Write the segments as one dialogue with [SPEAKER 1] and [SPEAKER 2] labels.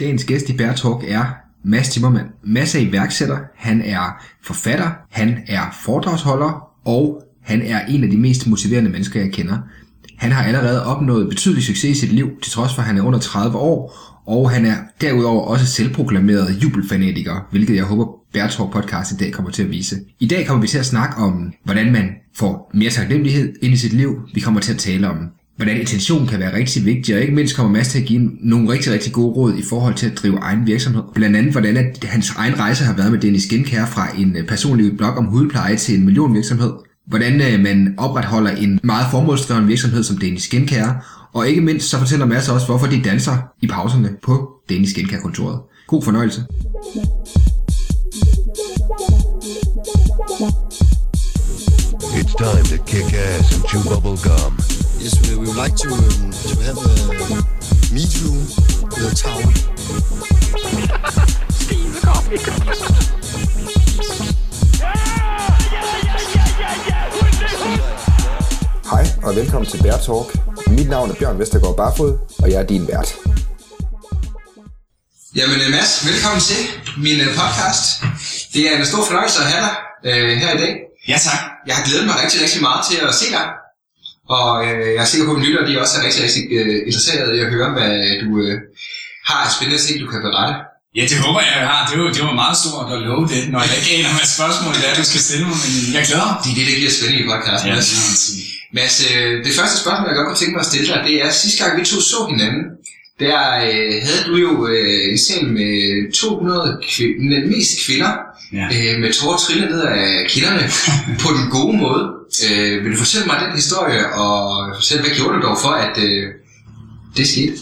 [SPEAKER 1] Dagens gæst i Bærtalk er Mads Timmermann. Mads er iværksætter, han er forfatter, han er foredragsholder, og han er en af de mest motiverende mennesker, jeg kender. Han har allerede opnået betydelig succes i sit liv, til trods for at han er under 30 år, og han er derudover også selvproklameret jubelfanatiker, hvilket jeg håber Bear podcast i dag kommer til at vise. I dag kommer vi til at snakke om, hvordan man får mere taknemmelighed ind i sit liv. Vi kommer til at tale om hvordan intention kan være rigtig vigtig, og ikke mindst kommer Mads til at give nogle rigtig, rigtig gode råd i forhold til at drive egen virksomhed. Blandt andet, hvordan at hans egen rejse har været med Dennis Skincare fra en øh, personlig blog om hudpleje til en millionvirksomhed. Hvordan øh, man opretholder en meget formålsdreven virksomhed som Dennis Skincare, og ikke mindst så fortæller Mads også, hvorfor de danser i pauserne på Dennis Skincare-kontoret. God fornøjelse.
[SPEAKER 2] It's time to kick ass and chew bubble gum.
[SPEAKER 3] Yes, we, we would like to, um, to have a meet you with a tower.
[SPEAKER 4] Hej og velkommen til Bear Talk. Mit navn er Bjørn Vestergaard Barfod, og jeg er din vært.
[SPEAKER 1] Jamen øh, Mads, velkommen til min øh, podcast. Det er en stor fornøjelse at have dig øh, her i dag.
[SPEAKER 5] Ja, tak.
[SPEAKER 1] Jeg har glædet mig rigtig, rigtig meget til at se dig. Og øh, jeg er sikker på, at lytter de også er rigtig, rigtig øh, interesserede i at høre, hvad du øh, har af spændende ting, du kan berette.
[SPEAKER 5] Ja, det håber jeg, jeg har. Det var, det var meget stort at love det, når jeg ikke aner, hvad spørgsmål det er, du skal stille mig, men jeg glæder mig.
[SPEAKER 1] Det er det, der giver spænding i podcasten.
[SPEAKER 5] Ja, det.
[SPEAKER 1] Mads, øh, det første spørgsmål, jeg godt kunne tænke mig at stille dig, det er, sidste gang vi to så hinanden, der øh, havde du jo øh, en scene med 200 kvinder, mest kvinder,
[SPEAKER 5] Ja.
[SPEAKER 1] øh, med tårer trille ned af kinderne på den gode måde. Øh, vil du fortælle mig den historie, og fortælle, hvad gjorde du dog for, at øh, det skete?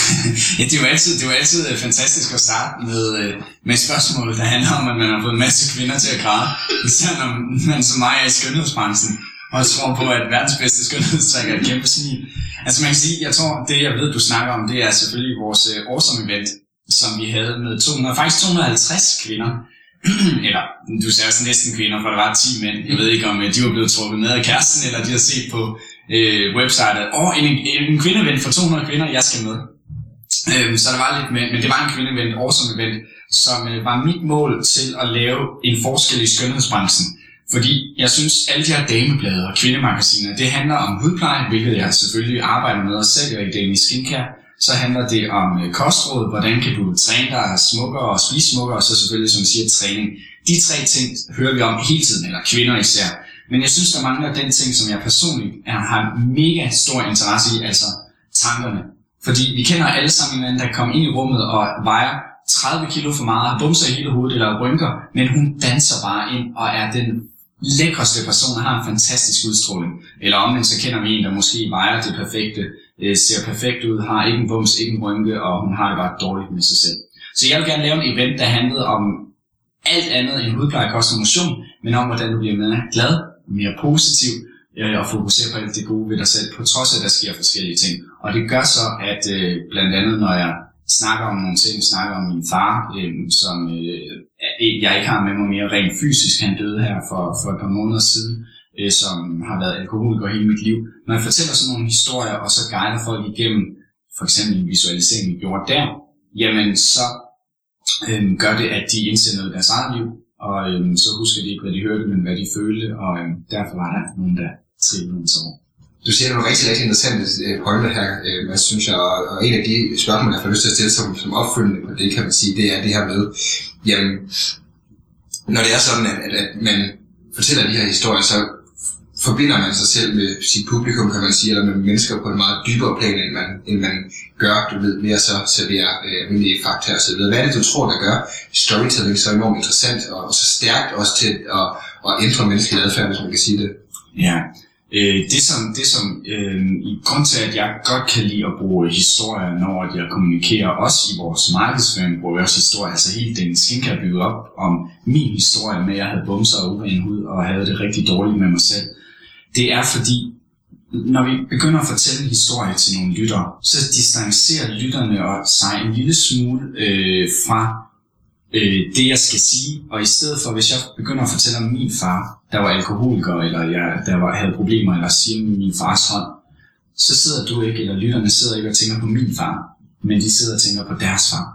[SPEAKER 5] ja, det er jo altid, det er jo altid øh, fantastisk at starte med, øh, med spørgsmålet, spørgsmål, der handler om, at man har fået en masse kvinder til at græde. Især når man som mig er i skønhedsbranchen, og tror på, at verdens bedste skønhedstræk er et kæmpe smil. Altså man kan sige, jeg tror, det jeg ved, du snakker om, det er selvfølgelig vores øh, awesome event, som vi havde med 200, faktisk 250 kvinder. eller, du sagde også næsten kvinder, for der var 10 mænd. Jeg ved ikke, om øh, de var blevet trukket med af kæresten, eller de har set på øh, websitet, og en, en, en kvindeven for 200 kvinder, jeg skal med. Øhm, så der var lidt med, men det var en kvindeven, awesome event, som øh, var mit mål til at lave en forskel i skønhedsbranchen. Fordi jeg synes, alle de her dameblade og kvindemagasiner, det handler om hudpleje, hvilket jeg selvfølgelig arbejder med og sælger i Danish Skincare. Så handler det om øh, kostråd, hvordan kan du træne dig smukkere og spise smukkere, og så selvfølgelig, som jeg siger, træning. De tre ting hører vi om hele tiden, eller kvinder især. Men jeg synes, der mangler den ting, som jeg personligt er, har mega stor interesse i, altså tankerne. Fordi vi kender alle sammen en anden, der kommer ind i rummet og vejer 30 kilo for meget, har bumser i hele hovedet eller rynker, men hun danser bare ind og er den lækreste person og har en fantastisk udstråling. Eller omvendt så kender vi en, der måske vejer det perfekte, øh, ser perfekt ud, har ikke en bums, ikke en rynke, og hun har det bare dårligt med sig selv. Så jeg vil gerne lave en event, der handlede om alt andet end hudpleje, kost og motion, men om hvordan du bliver mere glad, mere positiv, øh, og fokusere på alt det gode ved dig selv, på trods af, at der sker forskellige ting. Og det gør så, at øh, blandt andet, når jeg snakker om nogle ting, snakker om min far, øh, som øh, jeg ikke har med mig mere rent fysisk, han døde her for, for et par måneder siden, øh, som har været alkoholiker hele mit liv. Når jeg fortæller sådan nogle historier, og så guider folk igennem, for eksempel en visualisering, vi gjorde der, jamen så øh, gør det, at de indser noget i deres eget liv, og øh, så husker de ikke, hvad de hørte, men hvad de følte, og øh, derfor var der nogen, der trillede en tår.
[SPEAKER 1] Du siger nogle rigtig, rigtig interessante øh, pointer her, øh, synes jeg, og, og en af de spørgsmål, jeg får lyst til at stille som, som opfølgende på det, kan man sige, det er det her med, jamen, når det er sådan, at, at, at man fortæller de her historier, så forbinder man sig selv med sit publikum, kan man sige, eller med mennesker på en meget dybere plan, end man, end man gør, du ved, ved at så servere øh, almindelige fakta og så videre. Hvad er det, du tror, der gør storytelling så enormt interessant, og, og så stærkt også til at, at ændre menneskelig adfærd, hvis man kan sige det?
[SPEAKER 5] Ja, øh, det som, det som øh, i grund til, at jeg godt kan lide at bruge historier, når jeg kommunikerer også i vores markedsføring, bruger jeg også historier, altså helt den skincare bygget op om min historie med, at jeg havde bumser og uren hud, og havde det rigtig dårligt med mig selv. Det er fordi, når vi begynder at fortælle historier historie til nogle lyttere, så distancerer lytterne og sig en lille smule øh, fra øh, det, jeg skal sige. Og i stedet for, hvis jeg begynder at fortælle om min far, der var alkoholiker, eller jeg der var, havde problemer, eller siger med min fars hånd, så sidder du ikke, eller lytterne sidder ikke og tænker på min far, men de sidder og tænker på deres far.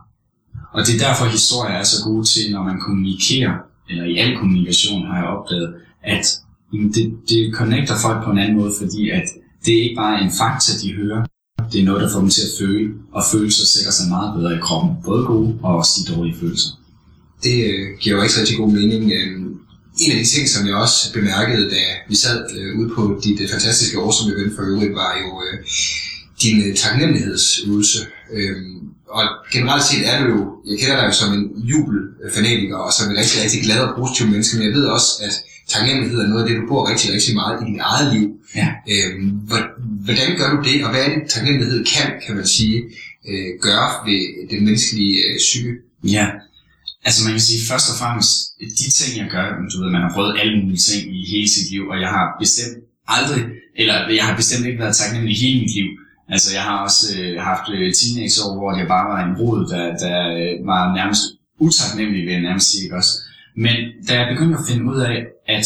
[SPEAKER 5] Og det er derfor, historier er så gode til, når man kommunikerer, eller i al kommunikation har jeg opdaget, at jamen, det, det connecter folk på en anden måde, fordi at det er ikke bare en fakta, de hører, det er noget, der får dem til at føle, og følelser sætter sig meget bedre i kroppen. Både gode og også de dårlige følelser.
[SPEAKER 1] Det øh, giver jo rigtig, rigtig god mening. Øhm, en af de ting, som jeg også bemærkede, da vi sad øh, ude på dit øh, fantastiske år som event for øvrigt, var jo øh, din øh, taknemmelighedsøvelse. Øh, og generelt set er du jo, jeg kender dig jo som en jubelfanatiker, og som en rigtig, rigtig glad og positiv menneske, men jeg ved også, at taknemmelighed er noget af det, du bruger rigtig, rigtig meget i dit eget liv.
[SPEAKER 5] Ja.
[SPEAKER 1] Øhm, hvor- hvordan gør du det, og hvad er det, taknemmelighed kan, kan man sige, øh, gøre ved den menneskelige øh, psyke?
[SPEAKER 5] Ja, altså man kan sige først og fremmest, de ting jeg gør, du ved, man har prøvet alle mulige ting i hele sit liv, og jeg har bestemt aldrig, eller jeg har bestemt ikke været taknemmelig i hele mit liv. Altså jeg har også øh, haft øh, teenageår, hvor jeg bare var en rod, der, der øh, var nærmest utaknemmelig, vil jeg nærmest sige, ikke også? Men da jeg begyndte at finde ud af, at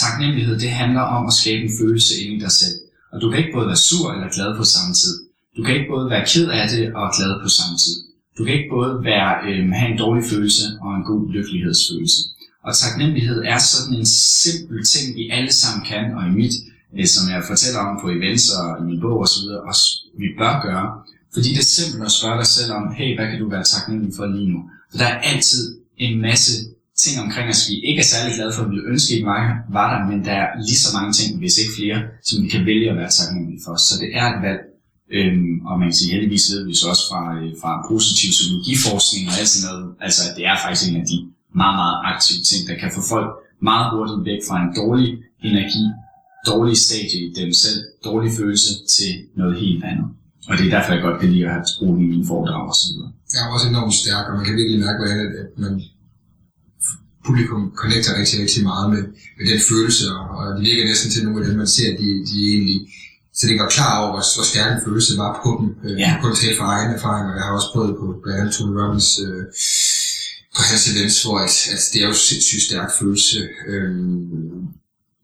[SPEAKER 5] taknemmelighed, det handler om at skabe en følelse inde i dig selv. Og du kan ikke både være sur eller glad på samme tid. Du kan ikke både være ked af det og glad på samme tid. Du kan ikke både være, øh, have en dårlig følelse og en god lykkelighedsfølelse. Og taknemmelighed er sådan en simpel ting, vi alle sammen kan, og i mit, øh, som jeg fortæller om på events og i min bog osv., også vi bør gøre. Fordi det er simpelt at spørge dig selv om, hey, hvad kan du være taknemmelig for lige nu? For der er altid en masse ting omkring os, vi ikke er særlig glade for, vi ville ønske ikke var, var der, men der er lige så mange ting, hvis ikke flere, som vi kan vælge at være taknemmelige for. Så det er et valg, øhm, og man kan sige, heldigvis ved vi så også fra, øh, fra positiv psykologiforskning og alt sådan noget, altså at det er faktisk en af de meget, meget aktive ting, der kan få folk meget hurtigt væk fra en dårlig energi, dårlig stadie i dem selv, dårlig følelse til noget helt andet. Og det er derfor, jeg godt kan lide at have brugt i mine foredrag og så videre.
[SPEAKER 1] Jeg er også enormt stærk, og man kan virkelig mærke, hvordan at man publikum connecter rigtig, rigtig meget med, med den følelse, og, og det virker næsten til nogle af dem, man ser, de, de egentlig så det var klar over, hvor, hvor stærk en følelse var på dem. Øh,
[SPEAKER 5] Ja.
[SPEAKER 1] Kun tale fra egen erfaring, og jeg har også prøvet på blandt andet Tony Robbins øh, på hans events, hvor at, at det er jo sindssygt stærk følelse. Øh,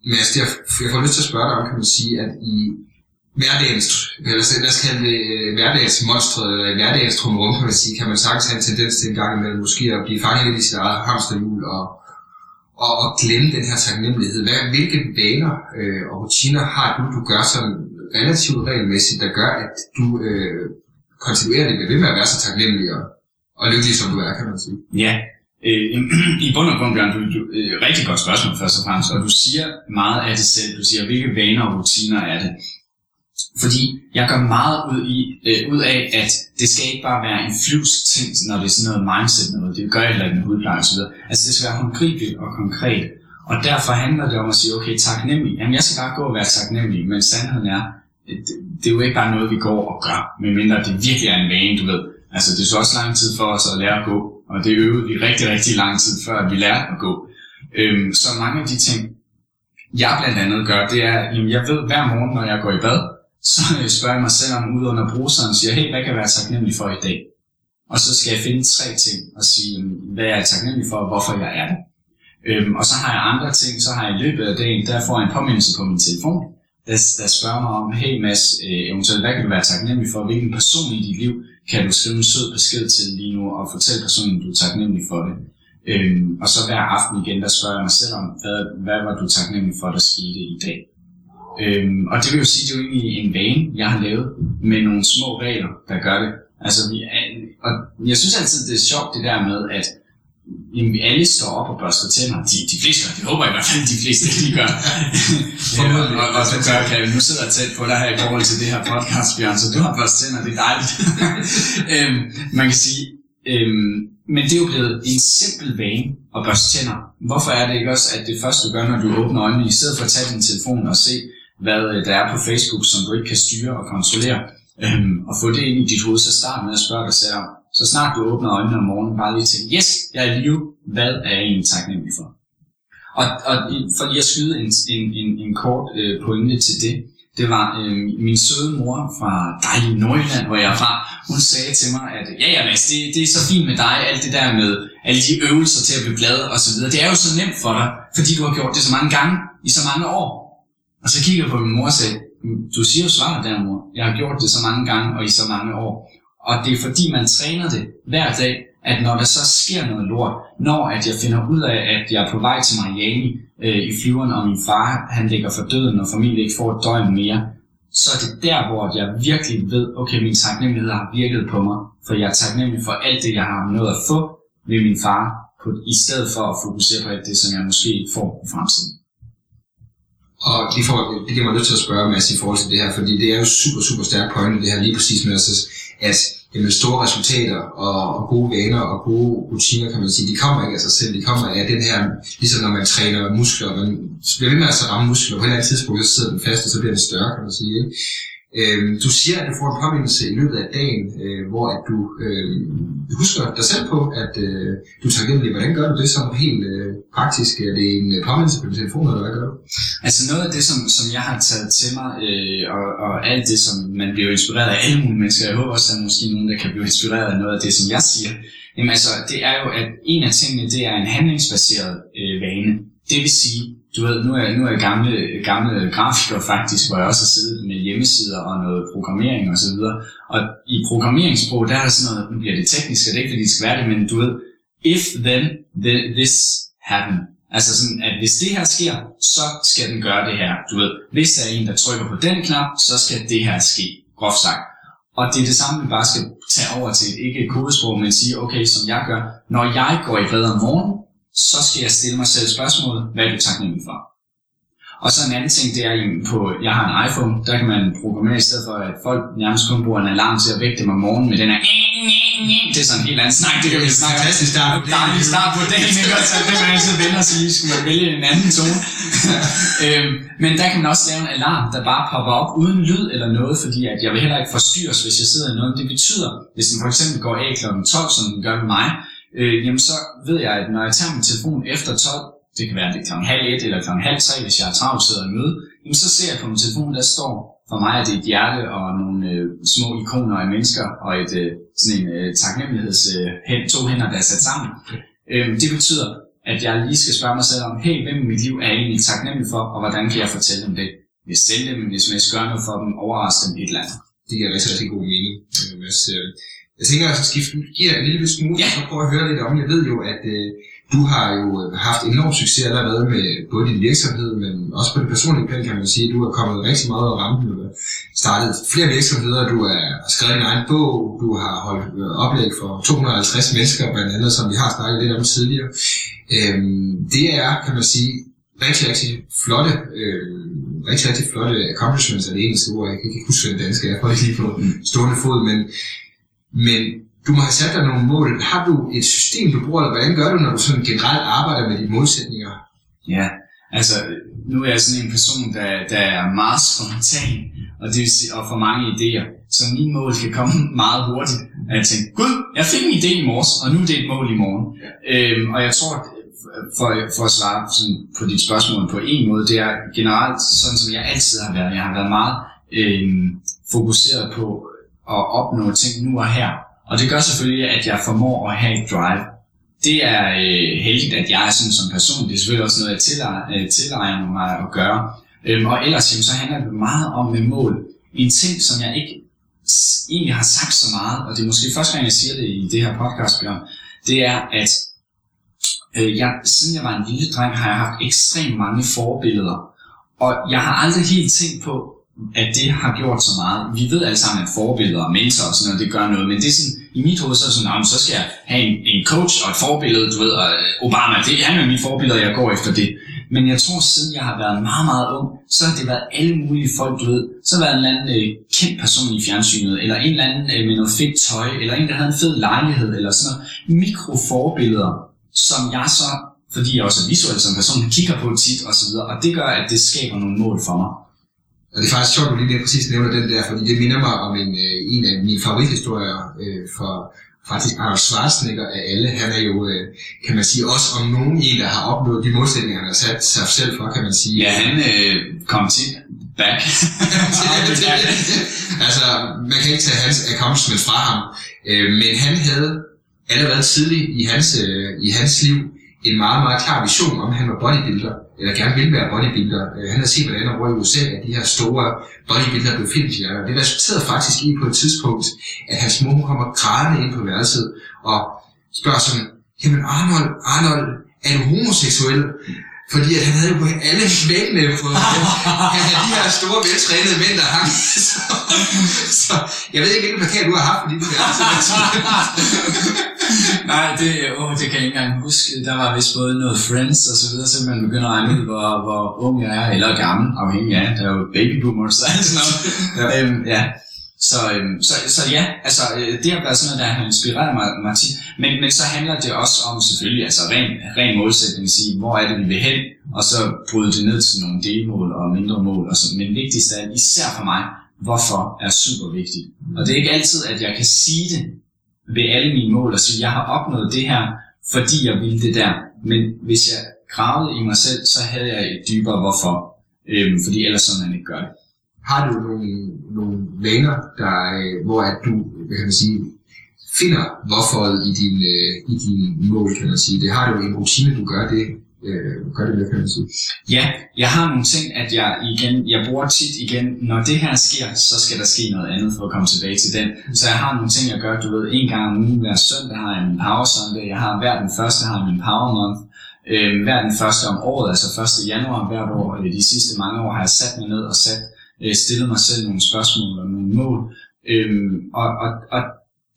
[SPEAKER 1] men altså, jeg, jeg får lyst til at spørge dig om, kan man sige, at i hverdagens, eller så- lad os kalde det hverdagsmonstre, eller hverdagens trumrum, kan man sige, kan man sagtens have en tendens til en gang imellem måske at blive fanget lidt i sit eget hamsterhjul og, og, og glemme den her taknemmelighed. Hvad, hvilke vaner øh, og rutiner har du, du gør sådan relativt regelmæssigt, der gør, at du øh, kontinuerligt bliver ved med at være så taknemmelig og, og lykkelig, som du er, kan man sige?
[SPEAKER 5] Ja, øh, i bund og grund, Bjørn, du, du øh, rigtig godt spørgsmål først og fremmest, og du siger meget af det selv. Du siger, hvilke vaner og rutiner er det? Fordi jeg gør meget ud, i, øh, ud af, at det skal ikke bare være en flyvsk ting, når det er sådan noget mindset noget. Det gør jeg heller ikke med hudpleje osv. Altså det skal være håndgribeligt og konkret. Og derfor handler det om at sige, okay, taknemmelig. Jamen jeg skal bare gå og være taknemmelig, men sandheden er, øh, det, det er jo ikke bare noget, vi går og gør, medmindre det virkelig er en vane, du ved. Altså det tog også lang tid for os at lære at gå, og det øvede vi rigtig, rigtig lang tid, før vi lærte at gå. Øhm, så mange af de ting, jeg blandt andet gør, det er, at jeg ved hver morgen, når jeg går i bad, så spørger jeg mig selv om ud under bruseren og siger, hey, hvad kan jeg være taknemmelig for i dag? Og så skal jeg finde tre ting og sige, hvad jeg er taknemmelig for, og hvorfor jeg er det. Øhm, og så har jeg andre ting, så har jeg i løbet af dagen, der får jeg en påmindelse på min telefon, der, der spørger mig om, hey Mads, øh, eventuelt hvad kan du være taknemmelig for, hvilken person i dit liv kan du skrive en sød besked til lige nu, og fortælle personen, du er taknemmelig for det. Øhm, og så hver aften igen, der spørger jeg mig selv om, hvad, hvad var du taknemmelig for, der skete i dag. Øhm, og det vil jo sige, det er jo egentlig en vane, jeg har lavet med nogle små regler, der gør det. Altså, vi, er- og jeg synes altid, det er sjovt det der med, at jamen, alle står op og børster tænder. De, de fleste gør, det håber jeg i hvert fald, de fleste de gør.
[SPEAKER 1] Formodentlig.
[SPEAKER 5] og, og, og, gør, kan nu sidder jeg tæt på dig her i forhold til det her podcast, Bjørn, så du har børstet tænder, det er dejligt. øhm, man kan sige, øhm, men det er jo blevet en simpel vane at børste tænder. Hvorfor er det ikke også, at det første du gør, når du åbner øjnene, i stedet for at tage din telefon og se, hvad øh, der er på Facebook, som du ikke kan styre og kontrollere, øhm, og få det ind i dit hoved, så start med at spørge dig selv om, så snart du åbner øjnene om morgenen, bare lige tænke, yes, jeg er i live, hvad er jeg egentlig taknemmelig for? Og, og for lige at skyde en, en, en, en kort øh, pointe til det, det var øh, min søde mor fra dejlige Nordjylland, hvor jeg er fra, hun sagde til mig, at ja, ja, Mads, det, det er så fint med dig, alt det der med alle de øvelser til at blive glad og så videre. Det er jo så nemt for dig, fordi du har gjort det så mange gange i så mange år. Og så kigger jeg på min mor og sagde, mm, du siger jo svaret der, mor. Jeg har gjort det så mange gange og i så mange år. Og det er fordi, man træner det hver dag, at når der så sker noget lort, når at jeg finder ud af, at jeg er på vej til Miami øh, i flyveren, og min far han ligger for døden, og familien ikke får et døgn mere, så er det der, hvor jeg virkelig ved, okay, min taknemmelighed har virket på mig, for jeg er taknemmelig for alt det, jeg har nået at få ved min far, på, i stedet for at fokusere på alt det, som jeg måske ikke får i fremtiden.
[SPEAKER 1] Og de får, det giver mig nødt til at spørge Mads i forhold til det her, fordi det er jo super, super stærkt pointe, det her lige præcis med, at, at jamen, store resultater og, og gode vaner og gode rutiner, kan man sige, de kommer ikke af sig selv, de kommer af den her, ligesom når man træner muskler, man bliver ved med at ramme muskler, på et eller andet tidspunkt, så sidder den fast, og så bliver den større, kan man sige. Ikke? Øh, du siger, at du får en påmindelse i løbet af dagen, øh, hvor at du øh, husker dig selv på, at øh, du er det. Hvordan gør du det som helt øh, praktisk? Er det en påmindelse på din telefon, eller hvad gør du?
[SPEAKER 5] Altså noget af det, som, som jeg har taget til mig, øh, og, og alt det, som man bliver inspireret af alle mulige mennesker, jeg håber også, at der er måske nogen, der kan blive inspireret af noget af det, som jeg siger, jamen altså, det er jo, at en af tingene, det er en handlingsbaseret øh, vane. Det vil sige, du ved, nu er, nu er jeg gamle, gamle grafiker faktisk, hvor jeg også har siddet med hjemmesider og noget programmering og så videre. Og i programmeringssprog, der er der sådan noget, nu bliver det teknisk, og det er ikke fordi det skal være det, men du ved, if then then this happen. Altså sådan, at hvis det her sker, så skal den gøre det her. Du ved, hvis der er en, der trykker på den knap, så skal det her ske, groft sagt. Og det er det samme, vi bare skal tage over til et, ikke et kodesprog, men sige, okay, som jeg gør, når jeg går i bad om morgenen, så skal jeg stille mig selv spørgsmålet, hvad er du taknemmelig for? Og så en anden ting, det er på, jeg har en iPhone, der kan man programmere i stedet for, at folk nærmest kun bruger en alarm til at vække dem om morgenen med den her det er sådan en helt anden snak, det kan vi snakke
[SPEAKER 1] Fantastisk start på dagen.
[SPEAKER 5] Dejlig start på dagen, ikke? Så det man altid vender sig lige, skulle man vælge en anden tone. øhm, men der kan man også lave en alarm, der bare popper op uden lyd eller noget, fordi at jeg vil heller ikke forstyrres, hvis jeg sidder i noget. Det betyder, hvis den for eksempel går af kl. 12, som den gør med mig, øh, jamen så ved jeg, at når jeg tager min telefon efter 12, det kan være det er klokken halv et eller klokken halv tre, hvis jeg har travlt sidder og møde, jamen så ser jeg på min telefon, der står, for mig at det et hjerte og nogle øh, små ikoner af mennesker og et øh, sådan en øh, taknemmeligheds øh, hen, to hænder, der er sat sammen. Øh, det betyder, at jeg lige skal spørge mig selv om, hey, hvem i mit liv er jeg egentlig taknemmelig for, og hvordan kan jeg fortælle dem det? Hvis sende dem, hvis jeg skal gøre noget for dem, overraske dem et eller andet.
[SPEAKER 1] Det giver rigtig, rigtig god mening, øh, Mads. Jeg tænker, at skifte gear en lille smule,
[SPEAKER 5] Ja.
[SPEAKER 1] og prøve at høre lidt om. Jeg ved jo, at øh, du har jo øh, haft enorm succes allerede med både din virksomhed, men også på det personlige plan, kan man sige. Du er kommet rigtig meget af rampen. Du har startet flere virksomheder, du har skrevet en egen bog, du har holdt øh, oplæg for 250 mennesker, blandt andet, som vi har snakket lidt om tidligere. Øhm, det er, kan man sige, rigtig, rigtig flotte, øh, rigtig, rigtig flotte accomplishments er det engelske ord. Jeg kan ikke huske, hvad det danske er, ikke lige på stående fod, men men du må have sat dig nogle mål. Har du et system, du bruger, eller hvordan gør du, når du sådan generelt arbejder med dine målsætninger?
[SPEAKER 5] Ja, altså nu er jeg sådan en person, der, der er meget spontan, og det vil sige, og får mange idéer. Så mine mål kan komme meget hurtigt. Og jeg tænker, gud, jeg fik en idé i morges, og nu er det et mål i morgen. Ja. Øhm, og jeg tror, for, for at svare sådan på dit spørgsmål på en måde, det er generelt sådan, som jeg altid har været. Jeg har været meget øhm, fokuseret på at opnå ting nu og her. Og det gør selvfølgelig, at jeg formår at have et drive. Det er øh, heldigt, at jeg er sådan som person. Det er selvfølgelig også noget, jeg tilegner, øh, tilegner mig at gøre. Øhm, og ellers jamen, så handler det meget om med mål. En ting, som jeg ikke egentlig har sagt så meget, og det er måske første gang, jeg siger det i det her podcast, Bjørn, det er, at øh, jeg, siden jeg var en lille dreng, har jeg haft ekstremt mange forbilleder. Og jeg har aldrig helt tænkt på, at det har gjort så meget. Vi ved alle sammen, at forbilleder og mentor og sådan noget, det gør noget, men det er sådan, i mit hoved så er sådan, så skal jeg have en, en coach og et forbillede, du ved, og øh, Obama, det han er mit forbillede, og jeg går efter det. Men jeg tror, siden jeg har været meget, meget ung, så har det været alle mulige folk, du ved. Så har været en eller anden øh, kendt person i fjernsynet, eller en eller anden øh, med noget fedt tøj, eller en, der havde en fed lejlighed, eller sådan noget. Mikroforbilleder, som jeg så, fordi jeg også er visuel som person, kigger på tit og så videre, og det gør, at det skaber nogle mål for mig.
[SPEAKER 1] Og det er faktisk sjovt, at du lige præcis nævner den der, fordi det minder mig om en, øh, en af mine favorithistorier øh, for faktisk Arnold Schwarzenegger af alle. Han er jo, øh, kan man sige, også om nogen en, der har opnået de målsætninger, han har sat sig selv for, kan man sige.
[SPEAKER 5] Ja, han øh, kom til back.
[SPEAKER 1] altså, man kan ikke tage hans accomplishments fra ham, øh, men han havde allerede tidligt i hans, øh, i hans liv en meget, meget klar vision om, at han var bodybuilder, eller gerne vil være bodybuilder. Øh, han har set, hvordan der i USA, at de her store bodybuilder blev filmstjerner. Det resulterede faktisk i på et tidspunkt, at hans mor kommer grædende ind på værelset og spørger sådan, jamen Arnold, Arnold, er du homoseksuel? Fordi at han havde jo på alle væggene på, han havde de her store, veltrænede mænd, der hang. Så, så jeg ved ikke, hvilken plakat du har haft på dit værelse.
[SPEAKER 5] Nej, det, åh, det kan jeg ikke engang huske. Der var vist både noget Friends og så videre, så man begynder at regne ud, hvor, hvor ung jeg er, eller gammel, afhængig af. Der er jo baby boomers og sådan noget. ja. Øhm, ja. Så, øhm, så, så ja, altså øh, det har været sådan noget, der har inspireret mig, mig. Men, men så handler det også om selvfølgelig, altså ren, ren målsætning, at sige, hvor er det, vi vil hen, og så bryde det ned til nogle delmål og mindre mål. Og så. Men vigtigst er, især for mig, hvorfor er super vigtigt. Og det er ikke altid, at jeg kan sige det ved alle mine mål og sige, jeg har opnået det her, fordi jeg ville det der. Men hvis jeg gravede i mig selv, så havde jeg et dybere hvorfor. Øhm, fordi ellers så man ikke gør det.
[SPEAKER 1] Har du nogle, nogle vaner, der, øh, hvor at du, hvad kan man sige, finder hvorfor i din, øh, i din mål, kan man sige. Det har du en rutine, du gør det, øh, gør det med, kan man sige.
[SPEAKER 5] Ja, jeg har nogle ting, at jeg igen, jeg bruger tit igen, når det her sker, så skal der ske noget andet for at komme tilbage til den. Så jeg har nogle ting, jeg gør, du ved, en gang om ugen hver søndag har jeg min power søndag, jeg har hver den første har jeg min power month, øh, hver den første om året, altså 1. januar hvert år, eller de sidste mange år har jeg sat mig ned og sat, øh, stillet mig selv nogle spørgsmål og nogle mål, Øhm, og, og, og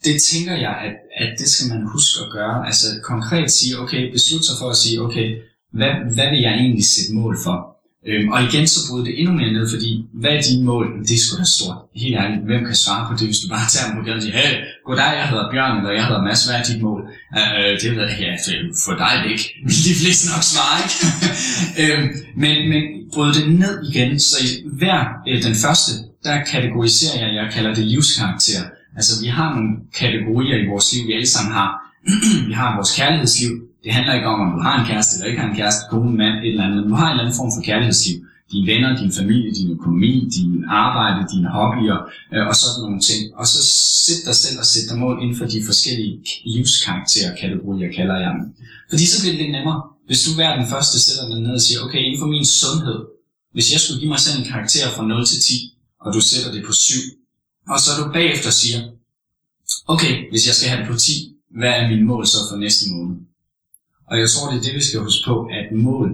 [SPEAKER 5] det tænker jeg, at, at det skal man huske at gøre. Altså konkret sige, okay, beslutte sig for at sige, okay, hvad, hvad vil jeg egentlig sætte mål for? Øhm, og igen så bryder det endnu mere ned, fordi hvad er dine mål? Det er sgu da stort. Helt ærligt, hvem kan svare på det, hvis du bare tager dem på gaden og siger, hey, goddag, jeg hedder Bjørn, eller jeg hedder Mads, hvad er dit mål? Øh, det ved jeg, ja, for dig det ikke. De fleste nok svare, ikke? øhm, men, men brød det ned igen, så i hver øh, den første, der kategoriserer jeg, jeg kalder det livskarakter. Altså vi har nogle kategorier i vores liv, vi alle sammen har. vi har vores kærlighedsliv, det handler ikke om, om du har en kæreste eller ikke har en kæreste, kone, mand, et eller andet, men du har en eller anden form for kærlighedsliv. Dine venner, din familie, din økonomi, din arbejde, dine hobbyer øh, og sådan nogle ting. Og så sæt dig selv og sæt dig mål inden for de forskellige livskarakterer, kategorier kalder jeg dem. Fordi så bliver det lidt nemmere. Hvis du hver den første sætter dig ned og siger, okay, inden for min sundhed, hvis jeg skulle give mig selv en karakter fra 0 til 10, og du sætter det på 7, og så du bagefter siger, okay, hvis jeg skal have det på 10, hvad er min mål så for næste måned? Og jeg tror, det er det, vi skal huske på, at mål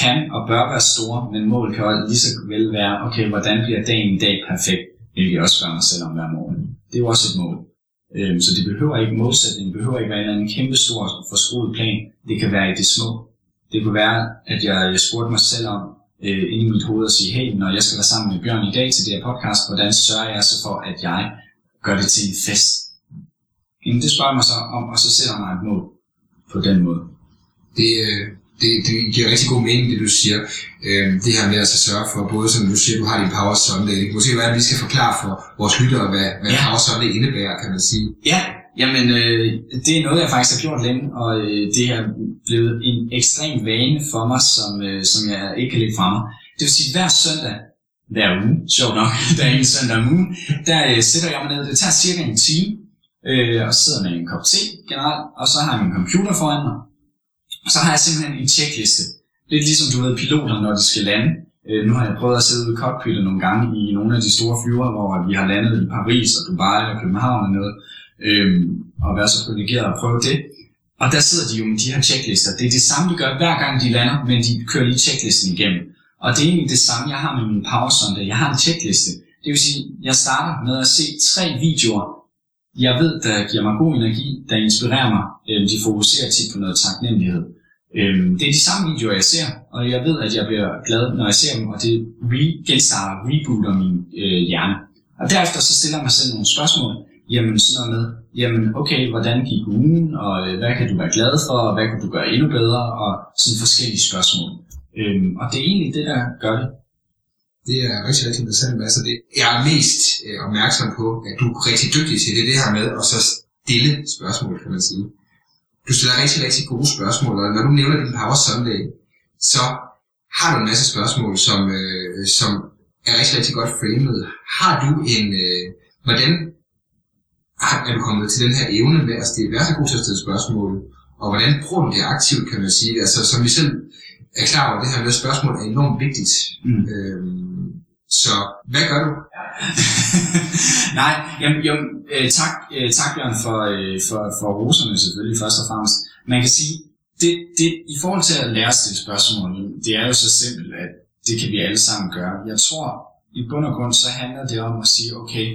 [SPEAKER 5] kan og bør være store, men mål kan også lige så vel være, okay, hvordan bliver dagen i dag perfekt, hvilket jeg også spørger mig selv om hver morgen. Det er jo også et mål. Øhm, så det behøver ikke målsætning, det behøver ikke være en eller anden kæmpe stor forskruet plan. Det kan være i det små. Det kunne være, at jeg, jeg spurgte mig selv om, øh, inde i mit hoved og sige, hey, når jeg skal være sammen med Bjørn i dag til det her podcast, hvordan sørger jeg så for, at jeg gør det til en fest? Jamen, det spørger mig så om, og så sætter mig et mål på den måde
[SPEAKER 1] det, øh, det, det giver rigtig god mening, det du siger. Øh, det her med at så sørge for, både som du siger, du har din Power Sunday. Det kan måske være, at vi skal forklare for vores lyttere, hvad, hvad
[SPEAKER 5] Ja.
[SPEAKER 1] Power Sunday indebærer, kan man sige.
[SPEAKER 5] Ja, jamen øh, det er noget, jeg faktisk har gjort længe, og øh, det er blevet en ekstrem vane for mig, som, øh, som jeg ikke kan lægge fra mig. Det vil sige, hver søndag, hver uge, sjovt nok, der er en søndag om ugen, der øh, sætter jeg mig ned, det tager cirka en time, øh, og sidder med en kop te generelt, og så har jeg min computer foran mig, og så har jeg simpelthen en tjekliste. Lidt ligesom du ved piloter, når de skal lande. Øh, nu har jeg prøvet at sidde ude i cockpittet nogle gange i nogle af de store flyver, hvor vi har landet i Paris og Dubai og København og noget. Øh, og være så privilegeret at prøve det. Og der sidder de jo med de her checklister. Det er det samme, de gør hver gang de lander, men de kører lige checklisten igennem. Og det er egentlig det samme, jeg har med min Power Sunday. Jeg har en checkliste. Det vil sige, jeg starter med at se tre videoer, jeg ved, der giver mig god energi, der inspirerer mig. Øh, de fokuserer tit på noget taknemmelighed. Øh, Det er de samme videoer, jeg ser, og jeg ved, at jeg bliver glad, når jeg ser dem, og det re- genstarter, rebooter min øh, hjerne. Og derefter så stiller jeg mig selv nogle spørgsmål. Jamen sådan noget med, jamen okay, hvordan gik ugen, og øh, hvad kan du være glad for, og hvad kan du gøre endnu bedre, og sådan forskellige spørgsmål. Øhm, og det er egentlig det, der gør det.
[SPEAKER 1] Det er rigtig, rigtig interessant. Mads. det, jeg er mest øh, opmærksom på, at du er rigtig dygtig til det, det her med at så stille spørgsmål, kan man sige. Du stiller rigtig, rigtig gode spørgsmål, og når du nævner din Power Sunday, så har du en masse spørgsmål, som, øh, som er rigtig, rigtig godt framet. Har du en, øh, hvordan er du kommet til den her evne med at stille, være så god til at stille spørgsmål, og hvordan bruger du det aktivt, kan man sige. Altså, som vi selv er klar over, det her med spørgsmål er enormt vigtigt.
[SPEAKER 5] Mm.
[SPEAKER 1] Øhm, så hvad gør du?
[SPEAKER 5] Nej, jamen, jamen øh, tak, øh, tak Bjørn for, øh, for, for roserne selvfølgelig først og fremmest. Man kan sige, det, det, i forhold til at lære at det spørgsmål, det er jo så simpelt, at det kan vi alle sammen gøre. Jeg tror, i bund og grund, så handler det om at sige, okay,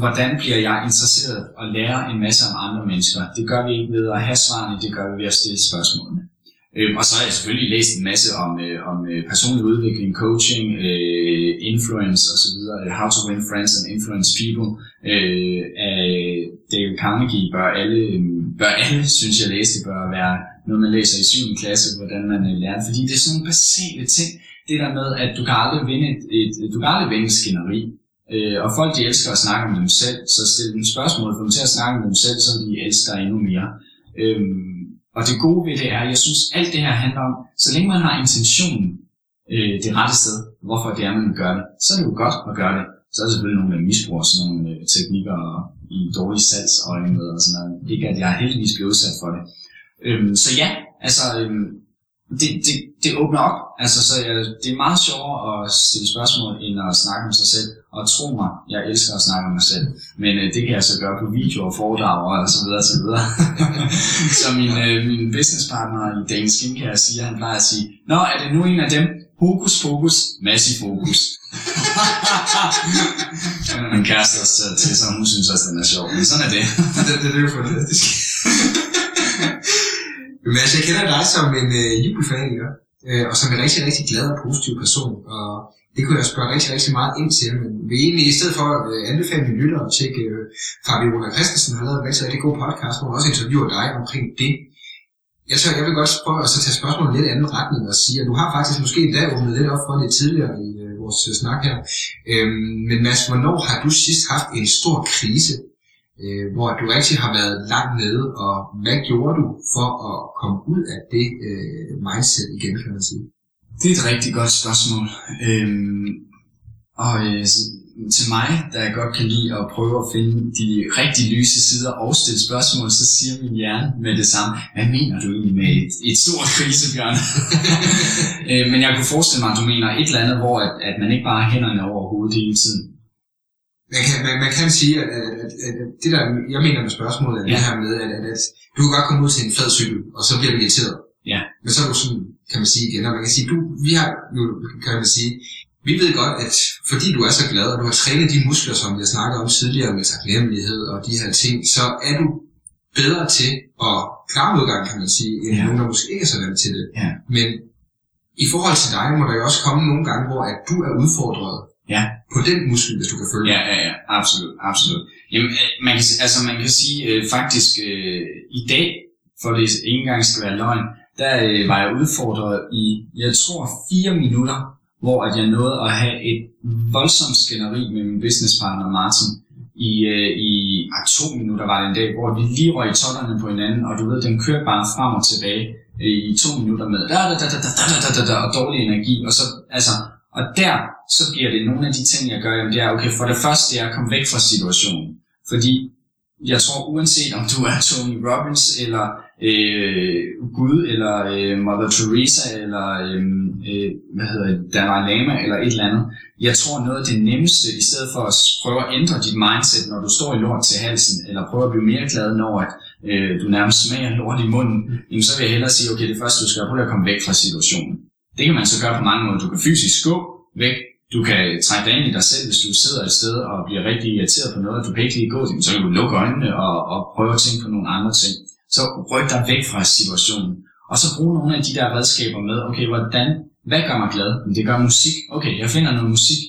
[SPEAKER 5] hvordan bliver jeg interesseret og lære en masse om andre mennesker? Det gør vi ikke ved at have svarene, det gør vi ved at stille spørgsmålene. Øhm, og så har jeg selvfølgelig læst en masse om, øh, om øh, personlig udvikling, coaching, øh, influence osv., øh, How to Win Friends and Influence People øh, af Dale Carnegie bør alle, øh, bør alle, synes jeg, læse. Det bør være noget, man læser i 7. klasse, hvordan man øh, lærer. Fordi det er sådan nogle basale ting. Det der med, at du kan aldrig vinde et, et, du kan aldrig vinde skænderi. Øh, og folk, de elsker at snakke om dem selv, så stil dem spørgsmål, få dem til at snakke om dem selv, så de elsker endnu mere. Øhm, og det gode ved det er, jeg synes, alt det her handler om, så længe man har intentionen øh, det rette sted, hvorfor det er, man gør det, så er det jo godt at gøre det. Så er der selvfølgelig nogen, der misbruger sådan nogle øh, teknikker og, i dårlige salgsøjne med og sådan noget. Ikke at jeg er heldigvis blevet udsat for det. Øhm, så ja, altså, øhm, det, det, det åbner op. Altså, så jeg, det er meget sjovere at stille spørgsmål, end at snakke om sig selv. Og tro mig, jeg elsker at snakke om mig selv. Men øh, det kan jeg så gøre på video og foredrag og så videre, så videre. så min, øh, min businesspartner i Dane Skincare siger, han plejer at sige, Nå, er det nu en af dem? Hokus pokus, massiv fokus. min kæreste også taget til, så hun synes også, den er sjov. Men sådan er det.
[SPEAKER 1] det, det, det er jo fantastisk. Men altså, jeg kender dig som en øh, Jubi-fan, øh, og som en rigtig, rigtig glad og positiv person. Og det kunne jeg spørge rigtig, rigtig meget ind til. Men vi egentlig, i stedet for at øh, anbefale mine lyttere at tjekke øh, Fabiola Christensen, har lavet en rigtig, rigtig god podcast, hvor hun også interviewer dig omkring det. Jeg, tror, jeg vil godt prøve at så tage spørgsmålet i en lidt anden retning og sige, at du har faktisk måske endda åbnet lidt op for lidt tidligere i øh, vores øh, snak her. Øhm, men Mads, hvornår har du sidst haft en stor krise, øh, hvor du rigtig har været langt nede, og hvad gjorde du for at komme ud af det øh, mindset igen, kan man sige?
[SPEAKER 5] Det er et rigtig godt spørgsmål. Øhm, og øh, til mig, der jeg godt kan lide at prøve at finde de rigtig lyse sider og stille spørgsmål, så siger min hjerne med det samme, hvad mener du egentlig med et, et stort krise, Bjørn? øh, men jeg kunne forestille mig, at du mener et eller andet, hvor at, at man ikke bare har hænderne over hovedet hele tiden.
[SPEAKER 1] Man kan, man, man kan sige, at, at, at, at det der, jeg mener med spørgsmålet, er ja. Det her med, at, at, at du kan godt komme ud til en fed cykel, og så bliver du irriteret.
[SPEAKER 5] Ja.
[SPEAKER 1] Men så er du sådan, kan man sige igen, og man kan sige, du, vi har jo, kan man sige, vi ved godt, at fordi du er så glad, og du har trænet de muskler, som jeg snakkede om tidligere med taknemmelighed og de her ting, så er du bedre til at klare modgang, kan man sige, end
[SPEAKER 5] Ja.
[SPEAKER 1] nogen, der måske ikke er så vant til det.
[SPEAKER 5] Ja.
[SPEAKER 1] Men i forhold til dig, må der jo også komme nogle gange, hvor at du er udfordret
[SPEAKER 5] Ja.
[SPEAKER 1] På den muskel, hvis du kan følge
[SPEAKER 5] Ja, ja, ja, absolut, absolut. Jamen, øh, man kan, altså man kan sige øh, faktisk øh, i dag, for det ikke engang skal være løgn, der øh, var jeg udfordret i, jeg tror, fire minutter, hvor at jeg nåede at have et voldsomt skænderi med min businesspartner Martin. I, øh, i ah, to minutter var det en dag, hvor vi lige røg i totterne på hinanden, og du ved, den kørte bare frem og tilbage øh, i to minutter med da, da, da, da, da, da, da, da, da, og dårlig energi. Og, så, altså, og der, så bliver det nogle af de ting, jeg gør, jamen det er, okay, for det første, det er at komme væk fra situationen. Fordi jeg tror, uanset om du er Tony Robbins, eller øh, Gud, eller øh, Mother Teresa, eller øh, øh, hvad hedder det, Dalai Lama, eller et eller andet, jeg tror noget af det nemmeste, i stedet for at prøve at ændre dit mindset, når du står i lort til halsen, eller prøve at blive mere glad, når at, øh, du nærmest smager lort i munden, jamen så vil jeg hellere sige, okay, det første du skal gøre, prøve at komme væk fra situationen. Det kan man så gøre på mange måder. Du kan fysisk gå væk, du kan trække dig ind i dig selv, hvis du sidder et sted og bliver rigtig irriteret på noget, og du kan ikke lige gå til, så kan du lukke øjnene og, og prøve at tænke på nogle andre ting. Så ryk dig væk fra situationen. Og så brug nogle af de der redskaber med, okay, hvordan, hvad gør mig glad? Det gør musik. Okay, jeg finder noget musik.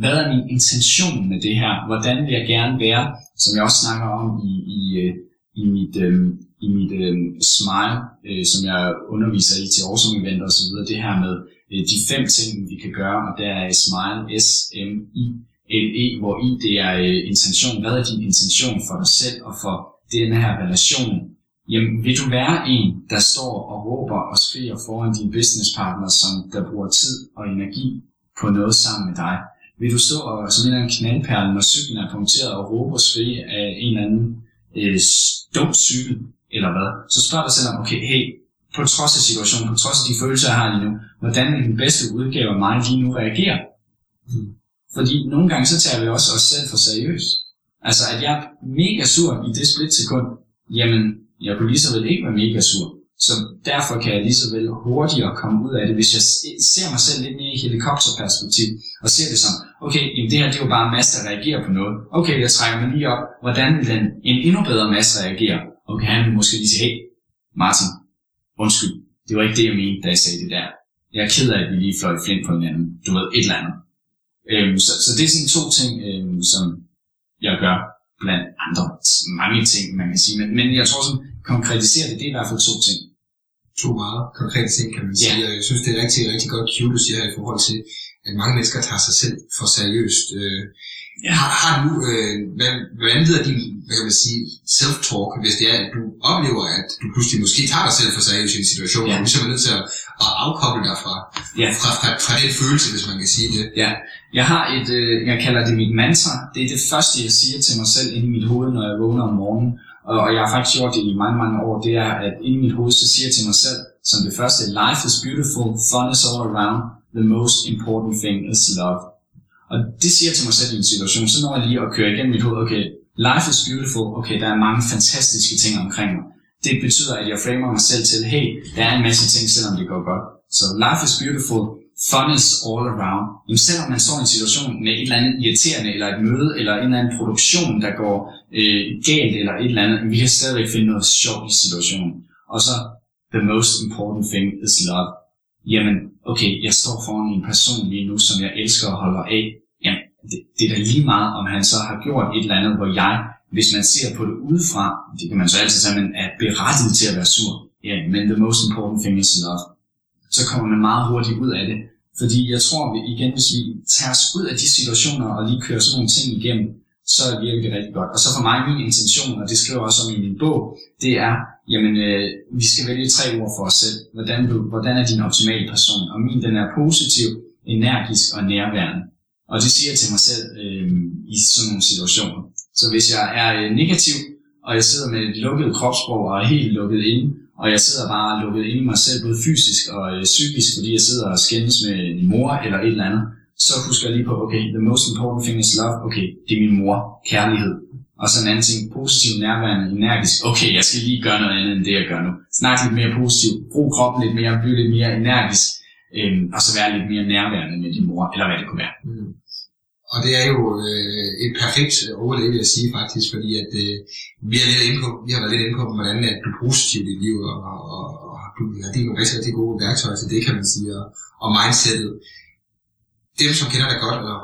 [SPEAKER 5] Hvad er min intention med det her? Hvordan vil jeg gerne være, som jeg også snakker om i, i, øh, i mit, øh, i mit øh, smile, øh, som jeg underviser i til Awesome Event og så videre, det her med øh, de fem ting, vi kan gøre, og der er smile, S-M-I-L-E, hvor I det er øh, intention. Hvad er din intention for dig selv og for den her relation? Jamen, vil du være en, der står og råber og skriger foran din businesspartner, som der bruger tid og energi på noget sammen med dig? vil du stå og, som en eller anden knaldperle, når cyklen er punkteret og råbe og skrige af en eller anden øh, dum cykel, eller hvad? Så spørg dig selv om, okay, hey, på trods af situationen, på trods af de følelser, jeg har lige nu, hvordan vil den bedste udgave af mig lige nu reagere? Fordi nogle gange så tager vi også os selv for seriøst. Altså, at jeg er mega sur i det splitsekund, jamen, jeg kunne lige så vel ikke være mega sur. Så derfor kan jeg lige så vel hurtigere komme ud af det, hvis jeg ser mig selv lidt mere i helikopterperspektiv, og ser det som, okay, jamen det her det er jo bare en masse, der reagerer på noget. Okay, jeg trækker mig lige op. Hvordan vil den, en endnu bedre masse reagere? Okay, han måske lige sige, hey, Martin, undskyld, det var ikke det, jeg mente, da jeg sagde det der. Jeg er ked af, at vi lige fløj flint på hinanden. Du ved, et eller andet. Øhm, så, så det er sådan to ting, øhm, som jeg gør blandt andre mange ting, man kan sige. Men, men jeg tror sådan, konkretisere det, det er i hvert fald to ting.
[SPEAKER 1] to meget konkrete ting, kan man sige. Og jeg synes, det er rigtig, rigtig godt cue, du siger i forhold til, at mange mennesker tager sig selv for seriøst. Øh,
[SPEAKER 5] Ja.
[SPEAKER 1] har, har du, øh, hvad, hvordan lyder din, hvad kan man sige, self-talk, hvis det er, at du oplever, at du pludselig måske tager dig selv for seriøst i en situation,
[SPEAKER 5] Ja.
[SPEAKER 1] og du er nødt til at, at afkoble dig fra,
[SPEAKER 5] Ja.
[SPEAKER 1] fra, fra, fra den følelse, hvis man kan sige det.
[SPEAKER 5] Ja, jeg har et, øh, jeg kalder det mit mantra. Det er det første, jeg siger til mig selv inde i mit hoved, når jeg vågner om morgenen. Og, og jeg har faktisk gjort det i mange, mange år. Det er, at inde i mit hoved, så siger jeg til mig selv, som det første, life is beautiful, fun is all around, the most important thing is love. Og det siger til mig selv i en situation, så når jeg lige at køre igennem mit hoved, okay, life is beautiful, okay, der er mange fantastiske ting omkring mig. Det betyder, at jeg framer mig selv til, hey, der er en masse ting, selvom det går godt. Så life is beautiful, fun is all around. Jamen selvom man står i en situation med et eller andet irriterende, eller et møde, eller en eller anden produktion, der går øh, galt, eller et eller andet, vi kan stadigvæk finde noget sjovt i situationen. Og så, the most important thing is love. Jamen, okay, jeg står foran en person lige nu, som jeg elsker og holder af. Jamen, det, det er da lige meget, om han så har gjort et eller andet, hvor jeg, hvis man ser på det udefra, det kan man så altid sige, man er berettiget til at være sur. Ja, men the most important thing is love. Så kommer man meget hurtigt ud af det. Fordi jeg tror, vi igen, hvis vi tager os ud af de situationer og lige kører sådan nogle ting igennem, så virker det rigtig godt. Og så for mig, min intention, og det skriver jeg også om i min bog, det er, jamen, øh, vi skal vælge tre ord for os selv. Hvordan, du, hvordan er din optimale person? Og min, den er positiv, energisk og nærværende. Og det siger jeg til mig selv øh, i sådan nogle situationer. Så hvis jeg er øh, negativ, og jeg sidder med et lukket kropssprog og er helt lukket inde, og jeg sidder bare lukket inde i mig selv, både fysisk og øh, psykisk, fordi jeg sidder og skændes med min mor eller et eller andet, så husker jeg lige på, okay, the most important thing is love, okay, det er min mor, kærlighed. Og så en anden ting, positiv, nærværende, energisk, okay, jeg skal lige gøre noget andet end det, jeg gør nu. Snak lidt mere positivt, brug kroppen lidt mere, bliv lidt mere energisk, øhm, og så være lidt mere nærværende med din mor, eller hvad det kunne være.
[SPEAKER 1] Mm. Og det er jo øh, et perfekt overlæg, vil jeg sige faktisk, fordi at øh, vi, er lidt inde på, vi har været lidt inde på, hvordan at du er positiv i dit liv, og, og, og, og du har det er nogle rigtig, rigtig gode værktøjer til det, kan man sige, og, og mindsetet. Dem, som kender dig godt, og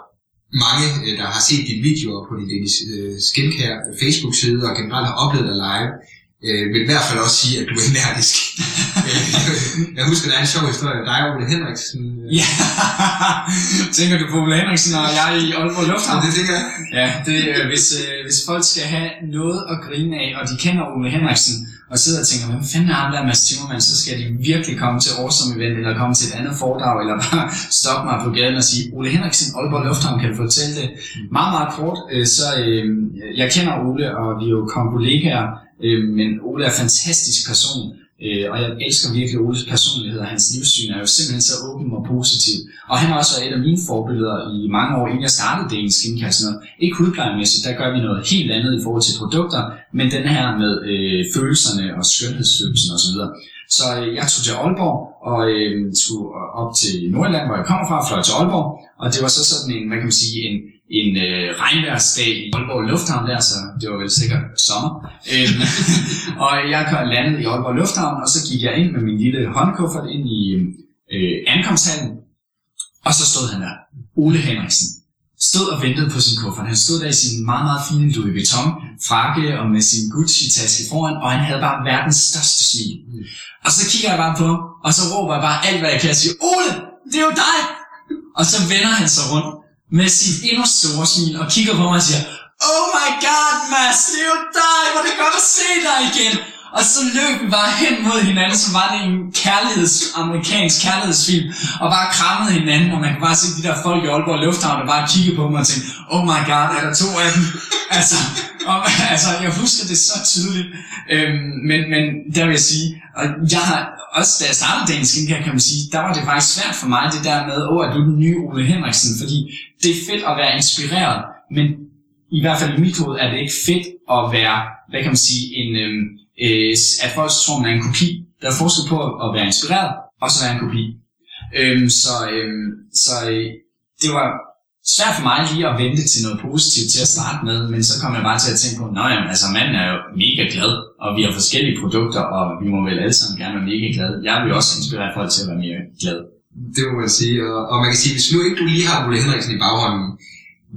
[SPEAKER 1] mange, øh, der har set dine videoer på din Danish øh, Skincare øh, Facebook-side, og generelt har oplevet dig live, øh, vil i hvert fald også sige, at du er energisk. Jeg husker, der er en sjov historie. Dig og Ole Henriksen. øh,
[SPEAKER 5] Ja, tænker du på Ole Henriksen og jeg i Aalborg Lufthavn?
[SPEAKER 1] det tænker jeg.
[SPEAKER 5] Ja, det, øh, hvis, øh, hvis folk skal have noget at grine af, og de kender Ole Henriksen, og sidder og tænker, hvem fanden er ham der Mads Timmermann, så skal de virkelig komme til Awesome Event, eller komme til et andet foredrag, eller bare stoppe mig på gaden og sige, Ole Henriksen, Aalborg Lufthavn, kan du fortælle det? Meget, meget kort, øh, så øh, jeg kender Ole, og vi er jo kollegaer, øh, men Ole er en fantastisk person, øh, og jeg elsker virkelig Oles personlighed, og hans livssyn er jo simpelthen så åben og positiv. Og han har også været et af mine forbilleder i mange år, inden jeg startede det i skincare sådan noget. Ikke hudplejemæssigt, der gør vi noget helt andet i forhold til produkter, men den her med øh, følelserne og skønhedsfølelsen osv. Så øh, jeg tog til Aalborg og øh, skulle op til Nordjylland, hvor jeg kommer fra, fløj til Aalborg. Og det var så sådan en, hvad kan man sige, en, en øh, regnværsdag i Aalborg Lufthavn der, så det var vel sikkert sommer. Øhm, og jeg landede landet i Aalborg Lufthavn, og så gik jeg ind med min lille håndkuffert ind i øh, ankomsthallen, og så stod han der, Ole Henriksen, stod og ventede på sin kuffert. Han stod der i sin meget, meget fine Louis Vuitton frakke og med sin Gucci-taske foran, og han havde bare verdens største smil. Og så kigger jeg bare på ham, og så råber jeg bare alt, hvad jeg kan, og siger, Ole, det er jo dig! Og så vender han sig rundt med sit endnu store smil og kigger på mig og siger, Oh my god, Mads, det er jo dig, hvor er det godt at se dig igen. Og så løb vi bare hen mod hinanden, som var det en kærligheds, amerikansk kærlighedsfilm, og bare krammede hinanden, og man kan bare se de der folk i Aalborg Lufthavn, der bare kiggede på mig og tænkte, oh my god, er der to af dem? altså, og, altså, jeg husker det så tydeligt. Øhm, men, men der vil jeg sige, og jeg har også, da jeg startede dagens skincare, kan man sige, der var det faktisk svært for mig, det der med, åh, oh, er du den nye Ole Henriksen? Fordi det er fedt at være inspireret, men i hvert fald i mit hoved er det ikke fedt at være, hvad kan man sige, en, øhm, øh, at folk tror, man er en kopi. Der er forskel på at være inspireret, og så være en kopi. Øhm, så øhm, så øh, det var svært for mig lige at vente til noget positivt til at starte med, men så kom jeg bare til at tænke på, nej, altså manden er jo mega glad, og vi har forskellige produkter, og vi må vel alle sammen gerne være mega glade. Jeg vil også inspirere folk til at være mere glade.
[SPEAKER 1] Det må man sige. Og, og man kan sige, hvis nu ikke du lige har Ole Henriksen i baghånden,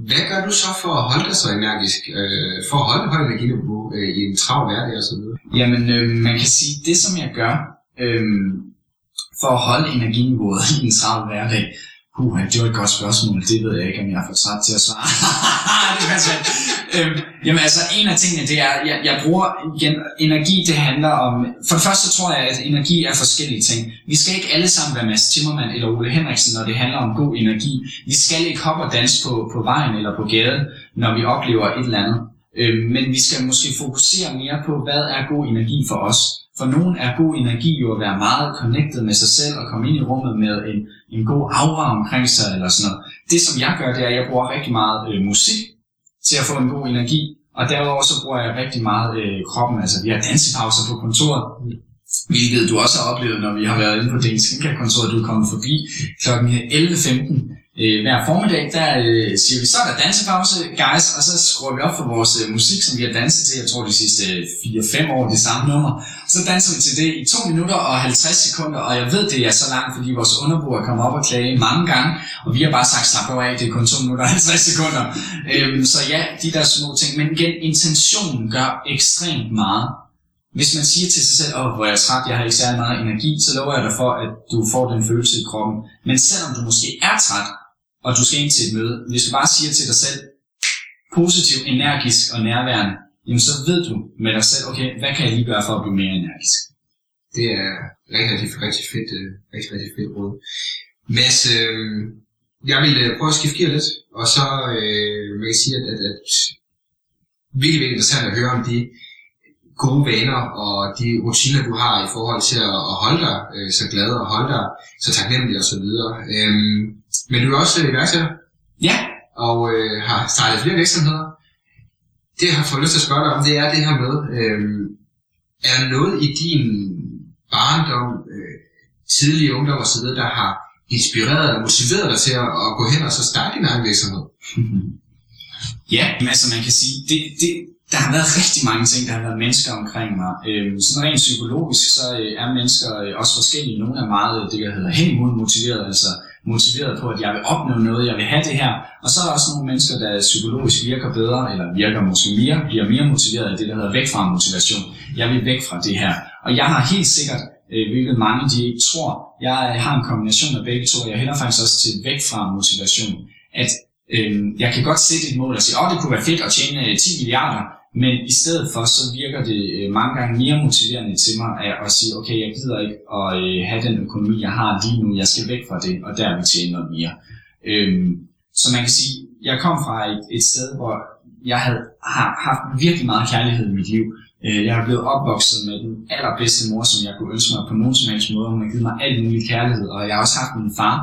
[SPEAKER 1] hvad gør du så for at holde dig så energisk? Øh, for at holde højt energiniveau øh, i en travl hverdag og så videre?
[SPEAKER 5] Jamen, øh, man kan sige, det som jeg gør, øh, for at holde energiniveauet i en travl hverdag, Puh, det var et godt spørgsmål. Det ved jeg ikke, om jeg er for træt til at svare. det er svært øhm, jamen altså, en af tingene, det er, jeg, jeg bruger igen, energi, det handler om, for det første tror jeg, at energi er forskellige ting. Vi skal ikke alle sammen være Mads Timmermann eller Ole Henriksen, når det handler om god energi. Vi skal ikke hoppe og danse på, på vejen eller på gaden, når vi oplever et eller andet. Øhm, men vi skal måske fokusere mere på, hvad er god energi for os. For nogen er god energi jo at være meget connected med sig selv og komme ind i rummet med en, en god aura omkring sig eller sådan noget. Det som jeg gør, det er, at jeg bruger rigtig meget øh, musik til at få en god energi. Og derudover så bruger jeg rigtig meget øh, kroppen. Altså vi har dansepauser på kontoret. Hvilket du også har oplevet, når vi har været inde på Dagens Skincare kontor, du er kommet forbi kl. 11.15 øh, hver formiddag, der øh, siger vi, så er der dansepause, guys, og så skruer vi op for vores øh, musik, som vi har danset til, jeg tror de sidste øh, 4-5 år, det samme nummer. Så danser vi til det i 2 minutter og 50 sekunder, og jeg ved, det er så langt, fordi vores underbo er kommet op og klage mange gange, og vi har bare sagt, slap af, det er kun 2 minutter og 50 sekunder. Øhm, så ja, de der små ting, men igen, intentionen gør ekstremt meget. Hvis man siger til sig selv, åh, hvor er jeg træt, jeg har ikke særlig meget energi, så lover jeg dig for, at du får den følelse i kroppen. Men selvom du måske er træt, og du skal ind til et møde, hvis du bare siger til dig selv, positiv, energisk og nærværende, jamen så ved du med dig selv, okay, hvad kan jeg lige gøre for at blive mere energisk?
[SPEAKER 1] Det er rigtig, rigtig, rigtig fedt, øh, rigtig, rigtig fedt råd. Mads, øh, jeg vil øh, prøve at skifte gear lidt, og så øh, vil jeg sige, at, at, at virkelig, virkelig interessant at høre om de gode vaner og de rutiner, du har i forhold til at, at holde dig øh, så glad og holde dig så taknemmelig og så videre. Øhm, men du er også iværksætter
[SPEAKER 5] Ja,
[SPEAKER 1] og øh, har startet flere virksomheder. Det, jeg har fået lyst til at spørge dig om, det er det her med, øh, er der noget i din barndom, øh, tidlige ungdom osv., der har inspireret og motiveret dig til at, at gå hen og så starte din egen virksomhed?
[SPEAKER 5] Ja, men altså man kan sige, det, det, der har været rigtig mange ting, der har været mennesker omkring mig. Øhm, sådan rent psykologisk, så øh, er mennesker øh, også forskellige. Nogle er meget det, der hedder hen imod motiveret, altså motiveret på, at jeg vil opnå noget, jeg vil have det her. Og så er der også nogle mennesker, der psykologisk virker bedre, eller virker måske mere, bliver mere motiveret af det, der hedder væk fra motivation. Jeg vil væk fra det her. Og jeg har helt sikkert, øh, hvilket mange de ikke tror, jeg øh, har en kombination af begge to. Jeg hælder faktisk også til væk fra motivation. At øh, jeg kan godt sætte et mål og sige, at oh, det kunne være fedt at tjene øh, 10 milliarder, men i stedet for, så virker det øh, mange gange mere motiverende til mig at, at sige, okay, jeg gider ikke at øh, have den økonomi, jeg har lige nu, jeg skal væk fra det, og der vil tjene noget mere. Øhm, så man kan sige, jeg kom fra et, et sted, hvor jeg havde, har haft virkelig meget kærlighed i mit liv. Øh, jeg er blevet opvokset med den allerbedste mor, som jeg kunne ønske mig på nogen som helst måde. Hun har givet mig al mulig kærlighed, og jeg har også haft min far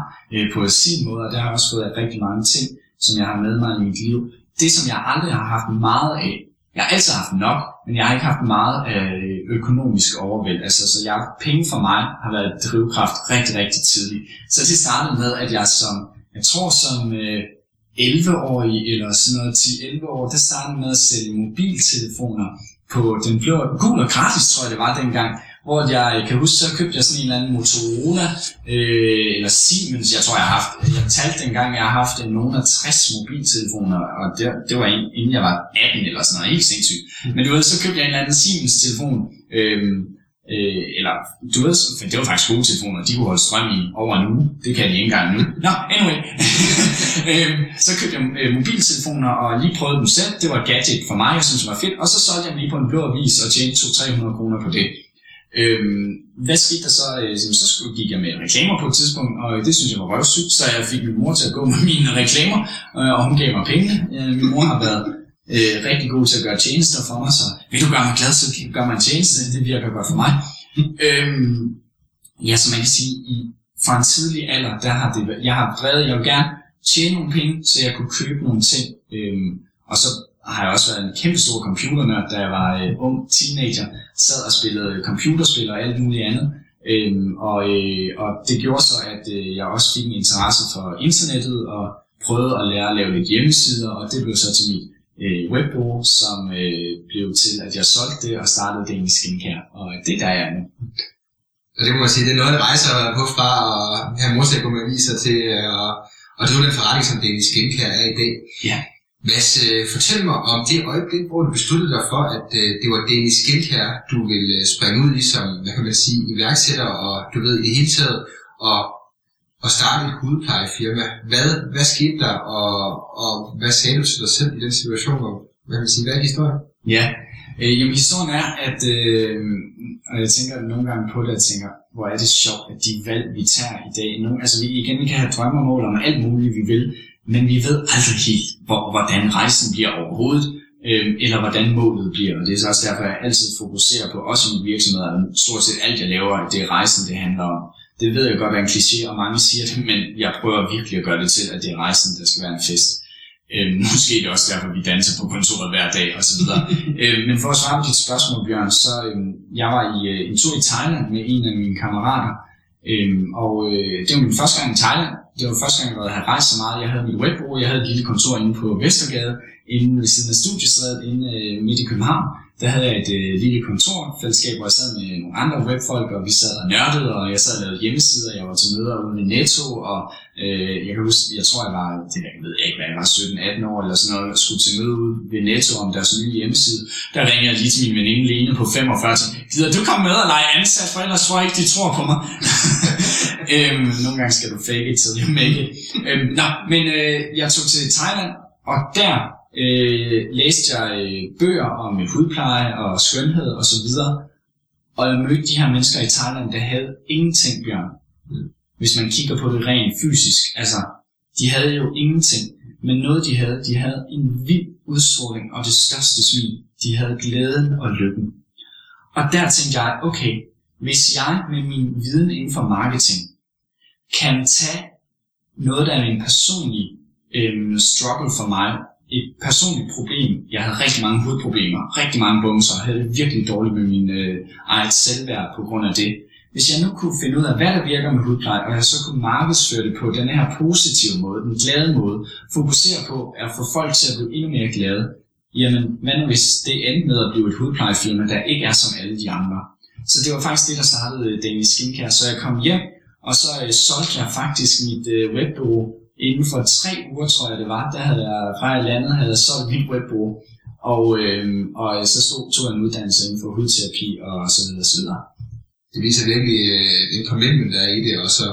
[SPEAKER 5] på sin måde, og der har jeg også fået rigtig mange ting, som jeg har med mig i mit liv. Det, som jeg aldrig har haft meget af, jeg har altid haft nok, men jeg har ikke haft meget øh, økonomisk overvæld. Altså, så jeg, penge for mig har været drivkraft rigtig, rigtig tidligt. Så det startede med, at jeg som, jeg tror som øh, 11-årig eller sådan noget 10-11 år, der startede med at sælge mobiltelefoner på den blå, gul og gratis, tror jeg det var dengang, hvor jeg kan huske, så købte jeg sådan en eller anden Motorola, øh, eller Siemens, jeg tror jeg har haft, jeg talte dengang, jeg har haft nogen af 60 mobiltelefoner, og det, det var inden jeg var 18 eller sådan noget, helt sindssygt. Men du ved, så købte jeg en eller anden Siemens telefon, øh, Øh, eller, du ved, for det var faktisk gode telefoner, de kunne holde strøm i over en uge. Det kan de ikke engang nu. Nå, anyway. øhm, så købte jeg øh, mobiltelefoner og lige prøvede dem selv. Det var et gadget for mig, jeg synes det var fedt. Og så solgte jeg dem lige på en blå avis og tjente 200-300 kroner på det. Øhm, hvad skete der så? Øh, jamen, så skulle, gik jeg med reklamer på et tidspunkt, og det synes jeg var røvsygt, så jeg fik min mor til at gå med mine reklamer, øh, og hun gav mig penge. Øh, min mor har været øh, rigtig god til at gøre tjenester for mig, så vil du gøre mig glad, så gør mig en tjeneste, det virker godt for mig. øhm, ja, så man kan sige, i, fra en tidlig alder, der har det, jeg har drevet, jeg vil gerne tjene nogle penge, så jeg kunne købe nogle ting. Øhm, og så har jeg også været en kæmpe stor computernørd, da jeg var øh, ung teenager, sad og spillede computerspil og alt muligt andet. Øhm, og, øh, og det gjorde så, at øh, jeg også fik en interesse for internettet og prøvede at lære at lave lidt hjemmesider, og det blev så til mit øh, webbureau, som øh, blev til, at jeg solgte det og startede det i skincare. Og det er der er nu.
[SPEAKER 1] Og det må man sige, det er noget, der rejser på fra at have mor til at gå med aviser til at, at drive den forretning, som Danish Skincare er i dag.
[SPEAKER 5] Ja.
[SPEAKER 1] Mads, øh, fortæl mig om det øjeblik, hvor du besluttede dig for, at øh, det var Dennis Skincare, du ville øh, springe ud i som, hvad kan man sige, iværksætter, og du ved, i det hele taget, og, og starte et hudplejefirma. Hvad, hvad skete der, og, og hvad sagde du til dig selv i den situation, og hvad kan man sige, hvad er historien?
[SPEAKER 5] Ja, øh, jamen historien er, at øh, og jeg tænker nogle gange på det, og tænker, hvor er det sjovt, at de valg, vi tager i dag, nu, altså vi igen vi kan have drømme og mål om alt muligt, vi vil, men vi ved aldrig helt, hvor, hvordan rejsen bliver overhovedet, øh, eller hvordan målet bliver, og det er så også derfor, jeg altid fokuserer på, også i min virksomhed, at stort set alt, jeg laver, det er rejsen, det handler om. Det ved jeg godt er en kliché, og mange siger det, men jeg prøver virkelig at gøre det til, at det er rejsen, der skal være en fest. Øh, måske er det også derfor, vi danser på kontoret hver dag og så videre. øh, men for at svare på dit spørgsmål, Bjørn, så øh, jeg var i øh, en tur i Thailand med en af mine kammerater, øh, og øh, det var min første gang i Thailand. Det var første gang, jeg havde rejst så meget. Jeg havde mit webbureau, jeg havde et lille kontor inde på Vestergade, inde ved siden af Studiestrædet, inde øh, midt i København. Der havde jeg et øh, lille kontorfællesskab, hvor jeg sad med nogle andre webfolk, og vi sad og nørdede, og jeg sad og lavede hjemmesider, jeg var til møder ude i Netto, og øh, jeg kan huske, jeg tror, jeg var, det jeg ved ikke, hvad jeg var 17-18 år eller sådan noget, og skulle til møde ude ved Netto om deres nye hjemmeside. Der ringede jeg lige til min veninde Lene på 45 og sagde, gider du komme med og lege ansat, for ellers tror jeg ikke, de tror på mig. øhm, nogle gange skal du fake it til you make it. Øhm, nå, men øh, jeg tog til Thailand, og der øh, læste jeg øh, bøger om hudpleje og skønhed og så videre. Og jeg mødte de her mennesker i Thailand, der havde ingenting, Bjørn. Hvis man kigger på det rent fysisk. Altså, de havde jo ingenting. Men noget de havde, de havde en vild udstråling og det største smil. De havde glæden og lykken. Og der tænkte jeg, okay, hvis jeg med min viden inden for marketing kan tage noget, der er en personlig øh, struggle for mig, et personligt problem. Jeg havde rigtig mange hudproblemer, rigtig mange bumser, og havde det virkelig dårligt med min øh, eget selvværd på grund af det. Hvis jeg nu kunne finde ud af, hvad der virker med hudpleje, og jeg så kunne markedsføre det på den her positive måde, den glade måde, fokusere på at få folk til at blive endnu mere glade, jamen, hvad nu hvis det endte med at blive et hudplejefirma, der ikke er som alle de andre? Så det var faktisk det, der startede øh, Danish Skincare. Så jeg kom hjem, og så øh, solgte jeg faktisk mit øh, webbureau inden for tre uger, tror jeg det var, der havde jeg fra et andet havde jeg solgt mit webbureau. Og, øh, og øh, så stod, tog jeg en uddannelse inden for hudterapi og så videre, så videre.
[SPEAKER 1] det viser virkelig øh, den commitment, der er i det, og så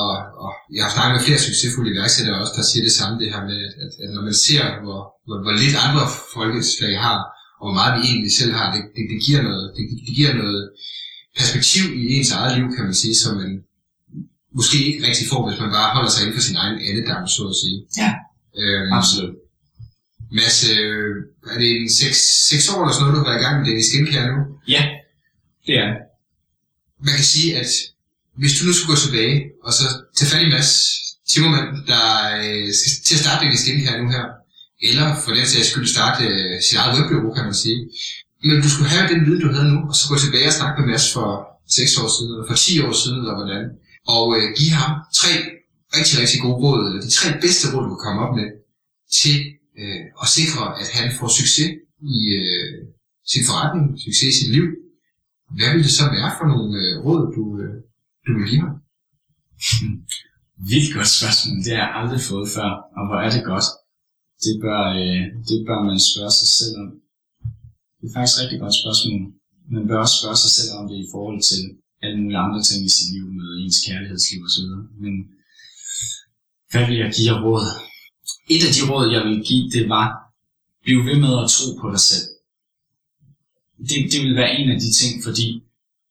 [SPEAKER 1] og, og jeg har snakket med flere succesfulde iværksættere også, der siger det samme, det her med, at, at når man ser, hvor, hvor, hvor lidt andre folkeslag har, og hvor meget vi egentlig selv har, det, det, det, giver, noget, det, det giver noget perspektiv i ens eget liv, kan man sige, som man måske ikke rigtig får, hvis man bare holder sig inden for sin egen andedam, så at sige.
[SPEAKER 5] Ja,
[SPEAKER 1] Øhm,
[SPEAKER 5] absolut.
[SPEAKER 1] Mads, øh, er det en 6, 6 år eller sådan noget, du har været i gang med det i skincare nu?
[SPEAKER 5] Ja, det er
[SPEAKER 1] man kan sige, at hvis du nu skulle gå tilbage, og så tage fat i Mads Timmermann, der øh, skal til at starte en skincare nu her, eller for den sags skyld starte øh, sit eget webbureau, kan man sige. Men du skulle have den viden, du havde nu, og så gå tilbage og snakke med Mads for 6 år siden, eller for 10 år siden, eller hvordan. Og øh, give ham tre rigtig, rigtig gode råd, eller de tre bedste råd, du kan komme op med, til øh, at sikre, at han får succes i øh, sin forretning, succes i sit liv, hvad vil det så være for nogle øh, råd, du, øh, du vil give ham?
[SPEAKER 5] Vildt godt spørgsmål. Det har jeg aldrig fået før, og hvor er det godt. Det bør, øh, det bør man spørge sig selv om. Det er faktisk et rigtig godt spørgsmål. man bør også spørge sig selv om det i forhold til alle mulige andre ting i sit liv, med ens kærlighedsliv osv. Men hvad vil jeg give af råd? Et af de råd, jeg vil give, det var, bliv ved med at tro på dig selv. Det, det vil være en af de ting, fordi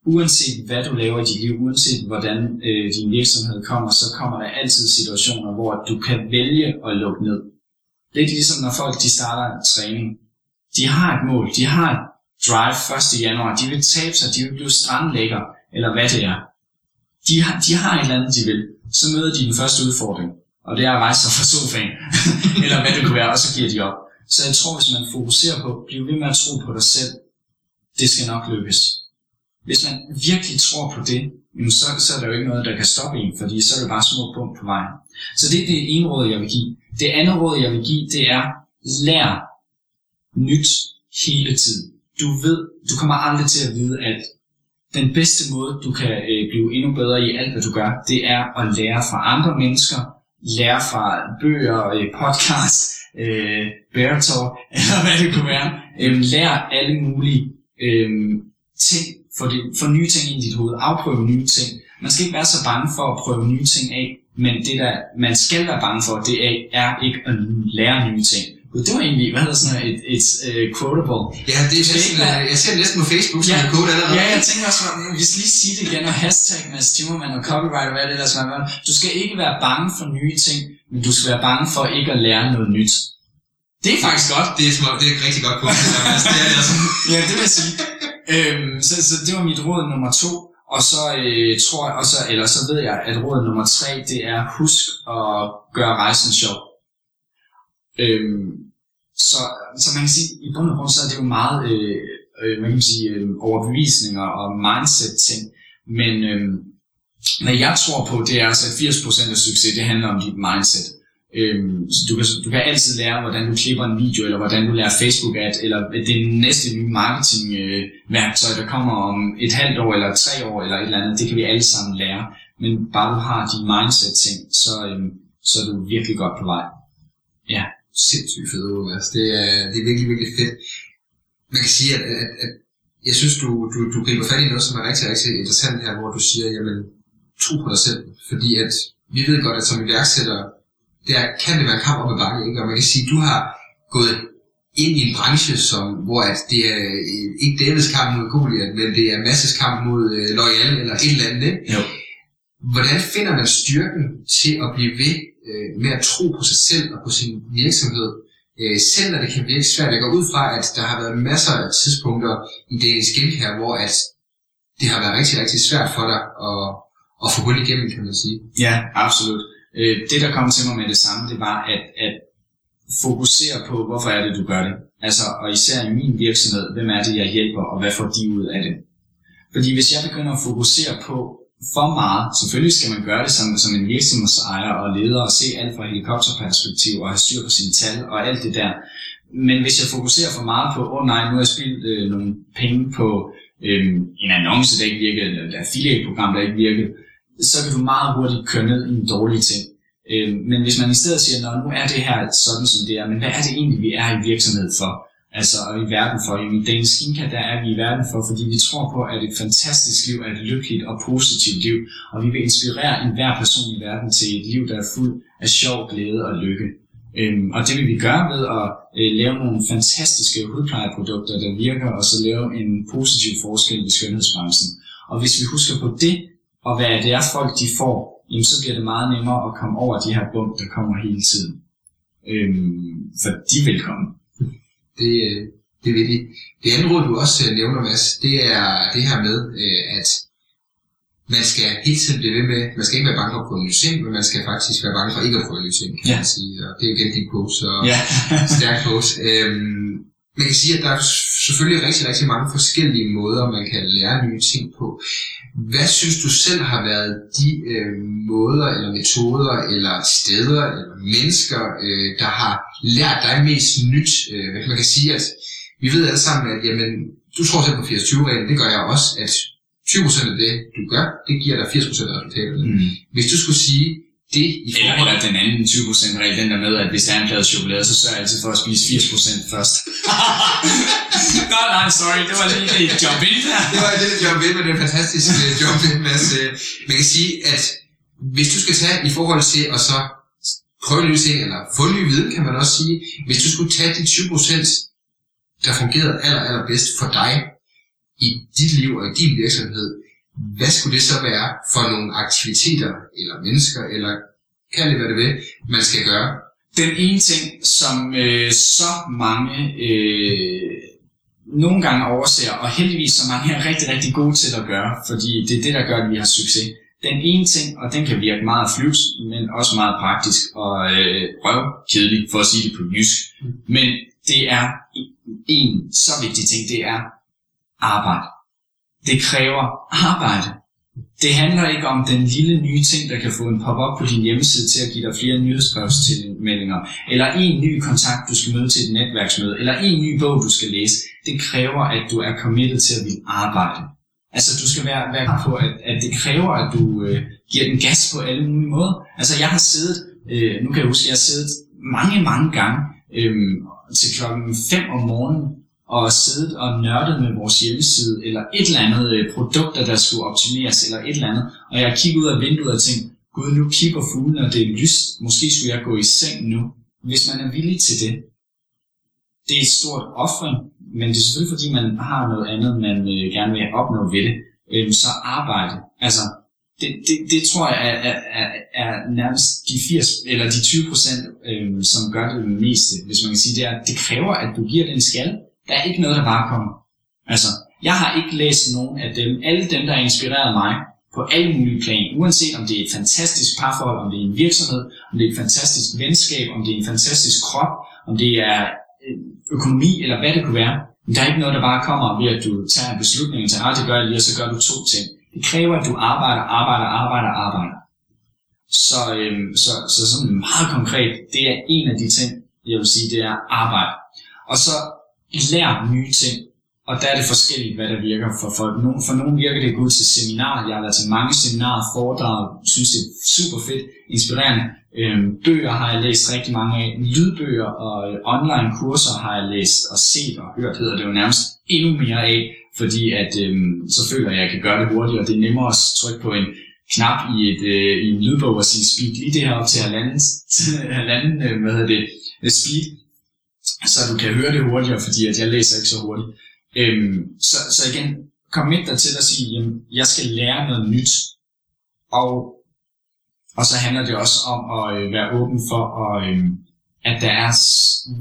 [SPEAKER 5] uanset hvad du laver i dit liv, uanset hvordan øh, din virksomhed kommer, så kommer der altid situationer, hvor du kan vælge at lukke ned. Lidt ligesom når folk de starter en træning. De har et mål, de har et drive 1. januar, de vil tabe sig, de vil blive strandlægger, eller hvad det er. De har, de har et eller andet, de vil. Så møder de den første udfordring, og det er at rejse sig fra sofaen, eller hvad det kunne være, og så giver de op. Så jeg tror, hvis man fokuserer på, bliv ved med at tro på dig selv, det skal nok lykkes. Hvis man virkelig tror på det, jamen så, så er der jo ikke noget, der kan stoppe en, fordi så er det bare små punkt på vejen. Så det er det ene råd, jeg vil give. Det andet råd, jeg vil give, det er, lær nyt hele tiden. Du ved, du kommer aldrig til at vide alt. Den bedste måde, du kan øh, blive endnu bedre i alt, hvad du gør, det er at lære fra andre mennesker, lære fra bøger, øh, podcast, øh, bear talk, eller hvad det kunne være. Øh, lær alle mulige øh, ting, få, det, få nye ting ind i dit hoved, afprøve nye ting. Man skal ikke være så bange for at prøve nye ting af, men det der man skal være bange for, det er, er ikke at lære nye ting. Gud, Det var egentlig, hvad hedder sådan et, et uh, quotable.
[SPEAKER 1] Ja, det er næsten,
[SPEAKER 5] være-
[SPEAKER 1] øh, jeg ser det næsten på Facebook som
[SPEAKER 5] Ja,
[SPEAKER 1] en code allerede.
[SPEAKER 5] ja, jeg tænker også, at vi skal lige sige det igen, og hashtag med Timmerman og copyright og hvad det der skal være. Du skal ikke være bange for nye ting, men du skal være bange for ikke at lære noget nyt. Det er faktisk godt.
[SPEAKER 1] Det er, små, det er et rigtig godt punkt. Mads. det er det altså.
[SPEAKER 5] Ja, det vil jeg sige. øhm, så, så det var mit råd nummer to. Og så øh, tror jeg, og så, eller så ved jeg, at råd nummer tre, det er husk at gøre rejsen sjov. Øhm, så, så man kan sige, i bund og grund, så er det jo meget, øh, øh, man kan sige, øh, overbevisninger og mindset-ting. Men øh, hvad jeg tror på, det er altså, at 80% af succes, det handler om dit mindset. Øhm, så du, kan, du kan altid lære, hvordan du klipper en video, eller hvordan du lærer Facebook-ad, eller det næste nye marketing-værktøj, der kommer om et halvt år, eller tre år, eller et eller andet. Det kan vi alle sammen lære. Men bare du har de mindset-ting, så, øhm, så er du virkelig godt på vej. Ja.
[SPEAKER 1] Sindssygt fedt ord, Mads. Det er, det er virkelig, virkelig fedt. Man kan sige, at, at, at jeg synes, du, du, du griber fat i noget, som er rigtig, rigtig interessant her, hvor du siger, jamen, tro på dig selv. Fordi at vi ved godt, at som iværksætter, der kan det være en kamp op ad bakke, ikke? Og man kan sige, at du har gået ind i en branche, som, hvor at det er øh, ikke Davids kamp mod Goliath, men det er Masses kamp mod øh, Loyal eller et eller andet, ikke?
[SPEAKER 5] Jo.
[SPEAKER 1] Hvordan finder man styrken til at blive ved øh, med at tro på sig selv og på sin virksomhed, øh, selv når det kan virke svært? Jeg går ud fra, at der har været masser af tidspunkter i Danish her, hvor at det har været rigtig, rigtig svært for dig at, at få hul igennem, kan man sige.
[SPEAKER 5] Ja, absolut. Øh, det, der kom til mig med det samme, det var at, at fokusere på, hvorfor er det, du gør det. Altså, og især i min virksomhed, hvem er det, jeg hjælper, og hvad får de ud af det. Fordi hvis jeg begynder at fokusere på for meget, selvfølgelig skal man gøre det som, som en virksomhedsejer og leder, og se alt fra helikopterperspektiv, og have styr på sine tal, og alt det der. Men hvis jeg fokuserer for meget på, åh oh, nej, nu har jeg spildt øh, nogle penge på øh, en annonce, der ikke virkede, eller et affiliate-program, der ikke virkede, så kan du meget hurtigt køre ned i en dårlig ting. Øh, men hvis man i stedet siger, at nu er det her sådan som det er, men hvad er det egentlig, vi er i virksomhed for? Altså, i verden for. I Dagens Skincare, der er vi i verden for, fordi vi tror på, at et fantastisk liv er et lykkeligt og positivt liv, og vi vil inspirere enhver person i verden til et liv, der er fuld af sjov, glæde og lykke. Øhm, og det vil vi gøre ved at øh, lave nogle fantastiske hudplejeprodukter, der virker, og så lave en positiv forskel i skønhedsbranchen. Og hvis vi husker på det, og hvad det er folk de får, jamen, så bliver det meget nemmere at komme over de her bump, der kommer hele tiden. Øhm, for de er velkommen.
[SPEAKER 1] Det, øh, det vil de. Det andet råd, du også øh, nævner, Mads, det er det her med, øh, at man skal hele tiden blive ved med, man skal ikke være bange for at prøve nye ting, men man skal faktisk være bange for ikke at prøve nye ting, kan
[SPEAKER 5] Ja.
[SPEAKER 1] man sige. Og det er igen din pose, og
[SPEAKER 5] Ja.
[SPEAKER 1] stærk pose. Øhm, man kan sige, at der er selvfølgelig rigtig, rigtig mange forskellige måder, man kan lære nye ting på. Hvad synes du selv har været de øh, måder, eller metoder, eller steder, eller mennesker, øh, der har lært dig mest nyt? Øh, man kan sige, at vi ved alle sammen, at jamen, du tror selv på 80-20-reglen, det gør jeg også, at 20% af det, du gør, det giver dig 80% af resultaterne.
[SPEAKER 5] Mm.
[SPEAKER 1] Hvis du skulle sige det i forhold
[SPEAKER 5] eller den anden 20% regel, den der med, at hvis der er en plade chokolade, så sørger jeg altid for at spise 80% først. Nå, nej, sorry, det var lige et jump in der.
[SPEAKER 1] Det var lille jump in, men det er fantastisk øh, jump in, Mads. Man kan sige, at hvis du skal tage i forhold til at så prøve nye ting, eller få ny viden, kan man også sige, hvis du skulle tage de 20%, der fungerede aller, aller bedst for dig i dit liv og i din virksomhed, hvad skulle det så være for nogle aktiviteter, eller mennesker, eller kald det hvad det vil, man skal gøre?
[SPEAKER 5] Den ene ting, som øh, så mange øh, nogle gange overser, og heldigvis så mange er rigtig, rigtig gode til at gøre, fordi det er det, der gør, at vi har succes. Den ene ting, og den kan virke meget flyvs, men også meget praktisk og øh, røvkedelig, for at sige det på jysk. Men det er en så vigtig ting, det er arbejde. Det kræver arbejde. Det handler ikke om den lille nye ting, der kan få en pop-up på din hjemmeside til at give dig flere nyhedsbrevstilmeldinger, eller en ny kontakt, du skal møde til et netværksmøde, eller en ny bog, du skal læse. Det kræver, at du er committed til at ville arbejde. Altså, du skal være, være på, at, at det kræver, at du øh, giver den gas på alle mulige måder. Altså, jeg har siddet, øh, nu kan jeg huske, jeg har siddet mange, mange gange øh, til klokken 5 om morgenen, og siddet og nørdet med vores hjemmeside, eller et eller andet øh, produkter, der skulle optimeres, eller et eller andet. Og jeg kiggede ud af vinduet og tænkte, gud, nu kigger fuglen, og det er lyst. Måske skulle jeg gå i seng nu. Hvis man er villig til det, det er et stort offer, men det er selvfølgelig, fordi man har noget andet, man øh, gerne vil opnå ved det. Øh, så arbejde. Altså, det, det, det tror jeg er, er, er, er nærmest de 80 eller de 20 procent, øh, som gør det meste, hvis man kan sige det er, det kræver, at du giver den skal. Der er ikke noget, der bare kommer. Altså, jeg har ikke læst nogen af dem, alle dem, der har inspireret mig, på alle mulige plan, uanset om det er et fantastisk parforhold, om det er en virksomhed, om det er et fantastisk venskab, om det er en fantastisk krop, om det er øh, økonomi, eller hvad det kunne være. Men der er ikke noget, der bare kommer ved, at du tager en beslutning og tager, at ah, det gør jeg lige, og så gør du to ting. Det kræver, at du arbejder, arbejder, arbejder, arbejder. Så, øhm, så, så sådan meget konkret, det er en af de ting, jeg vil sige, det er arbejde. Og så lær nye ting. Og der er det forskelligt, hvad der virker for folk. Nogen- For nogle virker det at gå til seminarer. Jeg har været til mange seminarer, foredrag, synes det er super fedt, inspirerende. Øhm, bøger har jeg læst rigtig mange af. Lydbøger og øh, online kurser har jeg læst og set og hørt, hedder det jo nærmest endnu mere af, fordi at øhm, så føler jeg, at jeg kan gøre det hurtigt, og det er nemmere at trykke på en knap i, et, øh, i en lydbog og sige speed lige det her op til halvanden, halvanden øh, hvad hedder det, speed, så du kan høre det hurtigere, fordi at jeg læser ikke så hurtigt. Øhm, så, så igen, kom ind der til at sige, jamen, jeg skal lære noget nyt, og, og så handler det også om at øh, være åben for, at, øh, at der er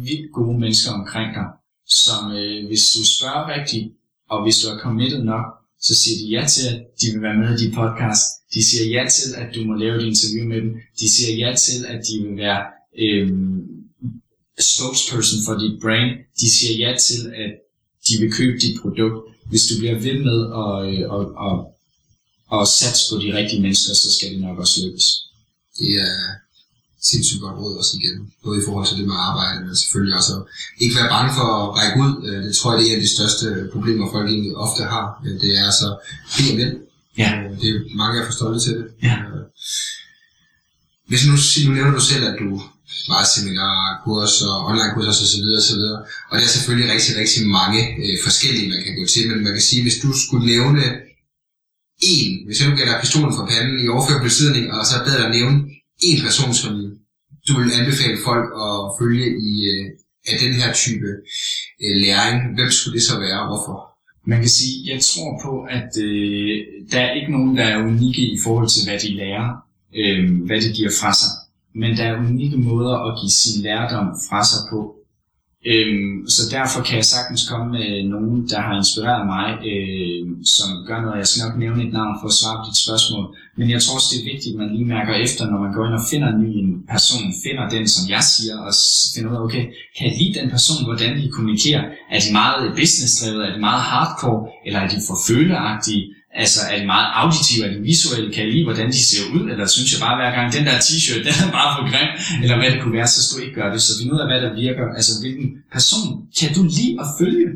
[SPEAKER 5] vildt gode mennesker omkring dig, som øh, hvis du spørger rigtigt, og hvis du er committed nok, så siger de ja til, at de vil være med i din podcast. De siger ja til, at du må lave et interview med dem. De siger ja til, at de vil være øh, spokesperson for dit brand. De siger ja til, at de vil købe dit produkt. Hvis du bliver ved med at, øh, at, at, at satse på de rigtige mennesker, så skal det nok også lykkes.
[SPEAKER 1] Det er sindssygt godt råd også igen. Både i forhold til det med arbejde, men selvfølgelig også at ikke være bange for at række ud. Øh, Det tror jeg, det er en af de største problemer, folk egentlig ofte har. Øh, Det er altså om hjælp.
[SPEAKER 5] Ja.
[SPEAKER 1] Det er mange, der er for stolte til det.
[SPEAKER 5] Ja.
[SPEAKER 1] Hvis nu, nu nævner du selv, at du meget seminarer, kurser, online kurser osv. osv. Og det er selvfølgelig rigtig, rigtig mange øh, forskellige, man kan gå til. Men man kan sige, hvis du skulle nævne en, hvis jeg nu gælder pistolen fra panden i overført betydning, og så bad dig nævne en person, som du vil anbefale folk at følge i øh, af den her type øh, læring, hvem skulle det så være, og hvorfor?
[SPEAKER 5] Man kan sige, jeg tror på, at øh, der er ikke nogen, der er unikke i forhold til, hvad de lærer, øh, hvad de giver fra sig. Men der er unikke måder at give sin lærdom fra sig på. Øhm, så derfor kan jeg sagtens komme med nogen, der har inspireret mig, øh, som gør noget. Jeg skal nok nævne et navn for at svare på dit spørgsmål. Men jeg tror også, det er vigtigt, at man lige mærker efter, når man går ind og finder en ny person, finder den, som jeg siger, og finder ud af, okay, kan jeg lide den person, hvordan de kommunikerer? Er de meget businessdrevet? Er de meget hardcore? Eller er de for føleagtige? Altså, er det meget auditivt, Er det visuelt, Kan jeg lide, hvordan de ser ud? Eller synes jeg bare hver gang, den der t-shirt, den er bare for grim? Eller hvad det kunne være, så skulle du ikke gøre det. Så vi ud af, hvad der virker. Altså, hvilken person kan du lide at følge?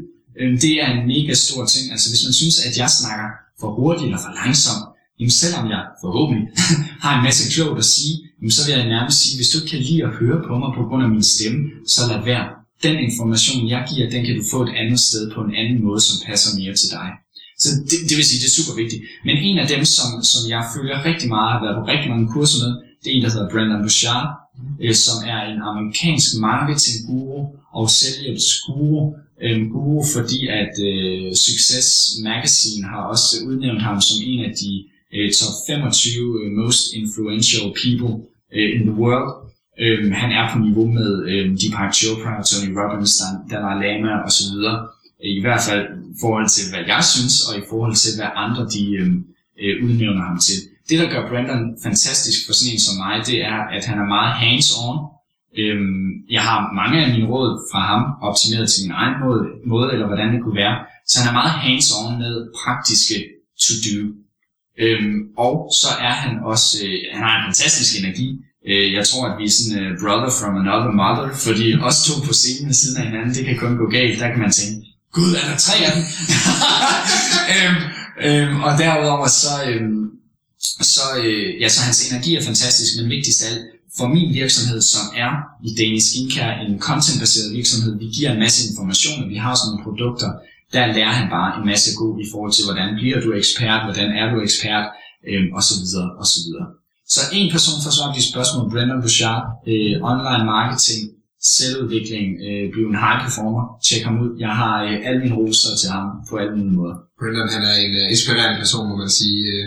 [SPEAKER 5] Øhm, det er en mega stor ting. Altså, hvis man synes, at jeg snakker for hurtigt eller for langsomt, jamen selvom jeg forhåbentlig har en masse klogt at sige, jamen så vil jeg nærmest sige, hvis du ikke kan lide at høre på mig på grund af min stemme, så lad være. den information, jeg giver, den kan du få et andet sted på en anden måde, som passer mere til dig. Så det, det vil sige, det er super vigtigt. Men en af dem, som, som jeg følger rigtig meget, har været på rigtig mange kurser med, det er en, der hedder Brendan Bouchard, øh, som er en amerikansk marketingguru og selvhjælpsguru. Øh, guru, fordi at øh, Success Magazine har også udnævnt ham som en af de øh, top 25 most influential people øh, in the world. Øh, han er på niveau med øh, Deepak Chopra, Tony Robbins, Dalai Lama osv. I hvert fald i forhold til, hvad jeg synes, og i forhold til, hvad andre de øhm, øh, udnævner ham til. Det, der gør Brandon fantastisk for sådan en som mig, det er, at han er meget hands-on. Øhm, jeg har mange af mine råd fra ham optimeret til min egen måde, måde eller hvordan det kunne være. Så han er meget hands-on med praktiske to-do. Øhm, og så er han også, øh, han har en fantastisk energi. Øh, jeg tror, at vi er sådan uh, brother from another mother, fordi os to på scenen ved siden af hinanden, det kan kun gå galt. Der kan man tænke, gud, er der tre af dem? øhm, øhm, og derudover så, øhm, så, øh, ja, så hans energi er fantastisk, men vigtigst af alt, for min virksomhed, som er i Danish Skincare, en contentbaseret virksomhed, vi giver en masse information, vi har sådan nogle produkter, der lærer han bare en masse god i forhold til, hvordan bliver du ekspert, hvordan er du ekspert, øh, og så videre, og så videre. Så en person får svar på de spørgsmål, Brendan Bouchard, øh, online marketing, selvudvikling, øh, blive en high performer, tjek ham ud. Jeg har øh, alle mine roser til ham på alle mulige måder.
[SPEAKER 1] Brendan, han er en uh, inspirerende person, må man sige. Uh,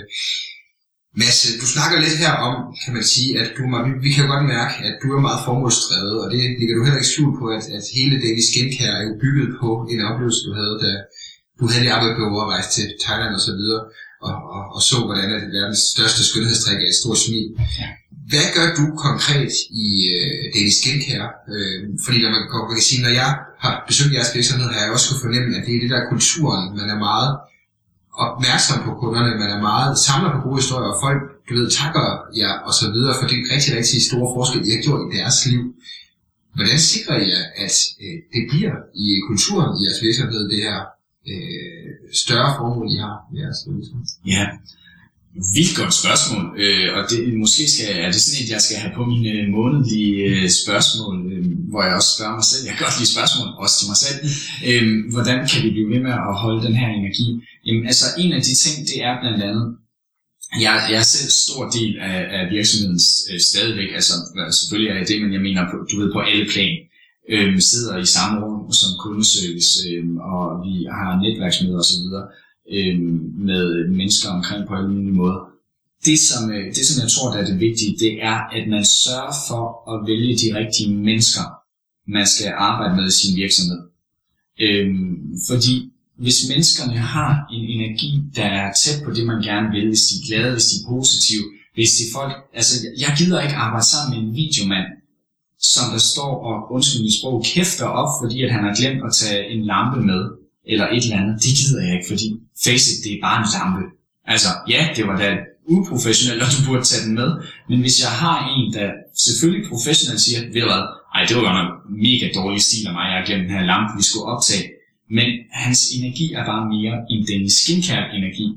[SPEAKER 1] Mads, du snakker lidt her om, kan man sige, at du, vi, vi kan godt mærke, at du er meget formålsdrevet, og det ligger du heller ikke skjult på, at, at hele Daily Skincare er jo bygget på en oplevelse, du havde, da du havde lige arbejdet på at rejse til Thailand og så videre, og, og, og så, hvordan at verdens største skønhedstrik er et stort smil. Ja. Hvad gør du konkret i øh, Daily Skincare? Øh, fordi når man, man kan sige, når jeg har besøgt jeres virksomhed, har jeg også kunne fornemme, at det er det der kulturen, man er meget opmærksom på kunderne, man er meget samler på gode historier, og folk, du ved, takker jer og så videre, for det er rigtig, rigtig store forskel, I har gjort i deres liv. Hvordan sikrer I at øh, det bliver i kulturen i jeres virksomhed, det her øh, større formål, I har i jeres virksomhed?
[SPEAKER 5] Ja, vildt godt spørgsmål, øh, og det, måske skal, er det sådan et, jeg skal have på mine øh, månedlige øh, spørgsmål, øh, hvor jeg også spørger mig selv, jeg kan godt lide spørgsmål, også til mig selv, øh, hvordan kan vi blive ved med at holde den her energi? Jamen altså, en af de ting, det er blandt andet, jeg, jeg er selv stor del af, af virksomheden øh, stadigvæk, altså selvfølgelig er jeg det, men jeg mener på, du ved, på alle plan. Øh, sidder i samme rum som kundeservice, øh, og vi har netværksmøder osv., øh, med mennesker omkring på alle mulige måder. Det som, øh, det, som jeg tror, der er det vigtige, det er, at man sørger for at vælge de rigtige mennesker, man skal arbejde med i sin virksomhed. Øh, fordi hvis menneskerne har en energi, der er tæt på det, man gerne vil, hvis de er glade, hvis de er positive, hvis de folk, altså jeg gider ikke arbejde sammen med en videomand, som der står og, undskyld mit sprog, kæfter op, fordi at han har glemt at tage en lampe med, eller et eller andet. Det gider jeg ikke, fordi face it, det er bare en lampe. Altså, ja, det var da uprofessionelt, og du burde tage den med, men hvis jeg har en, der selvfølgelig professionelt siger, ved du hvad, ej, det var godt nok mega dårlig stil af mig, jeg har glemt den her lampe, vi skulle optage, men hans energi er bare mere end den skincare-energi,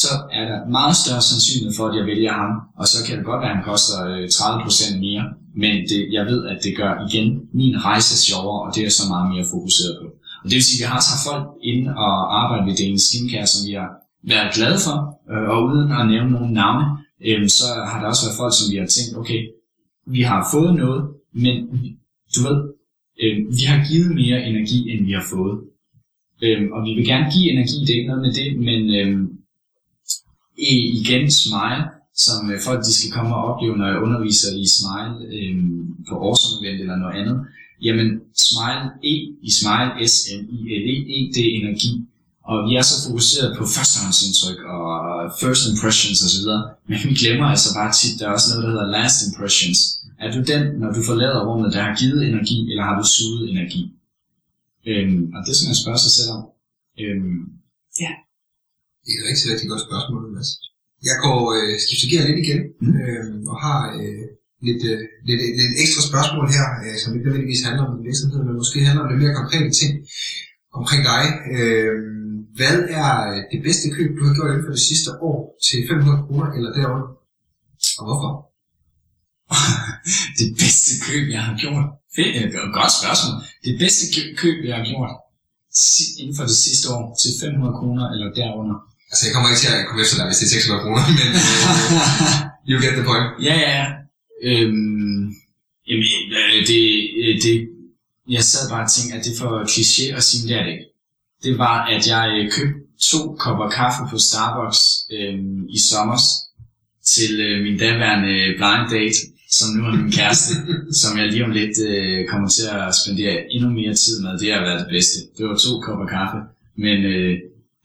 [SPEAKER 5] så er der meget større sandsynlighed for, at jeg vælger ham, og så kan det godt være, at han koster øh, 30% mere, men det, jeg ved, at det gør igen min rejse sjovere, og det er så meget mere fokuseret på. Og det vil sige, at vi har taget folk ind og arbejdet ved Danish Skincare, som vi har været glade for, øh, og uden at nævne nogle navne, øh, så har der også været folk, som vi har tænkt, okay, vi har fået noget, men du ved, øhm, vi har givet mere energi, end vi har fået. Øhm, og vi vil gerne give energi, det er ikke noget med det, men øhm, igen Smile, som øh, folk de skal komme og opleve, når jeg underviser i Smile øhm, på Awesome Event eller noget andet. Jamen, Smile E i Smile, S-M-I-L-E, E, det er energi. Og vi er så fokuseret på førstehåndsindtryk og first impressions osv., men vi glemmer altså bare tit, der er også noget, der hedder last impressions. Er du den, når du forlader rummet, der har givet energi, eller har du suget energi? Øhm, og det skal man spørge sig selv om. Øhm, ja.
[SPEAKER 1] Det er et rigtig, rigtig godt spørgsmål, Mads. Jeg går øh, skifter gear lidt igen, mm. øh, og har øh, lidt, øh, lidt, lidt ekstra spørgsmål her, øh, som ikke nødvendigvis handler om virksomhed, men måske handler om lidt mere konkrete ting omkring dig. Øh, hvad er det bedste køb, du har gjort inden for det sidste år til 500 kroner eller derunder? Og hvorfor?
[SPEAKER 5] det bedste køb, jeg har gjort Fedt, øh, godt spørgsmål. Det bedste kø- køb, jeg har gjort inden for det sidste år til 500 kroner eller derunder.
[SPEAKER 1] Altså, jeg kommer ikke til at komme efter dig, hvis det er 600 kroner, men øh, you get the point.
[SPEAKER 5] Ja, ja, ja. Øhm, jamen, øh, det, øh, det, jeg sad bare og tænkte, at det er for kliché at sige, det er det ikke. Det var, at jeg øh, købte to kopper kaffe på Starbucks øh, i sommer til øh, min daværende blind date, som nu er min kæreste, som jeg lige om lidt øh, kommer til at spendere endnu mere tid med. Det har været det bedste. Det var to kopper kaffe, men øh,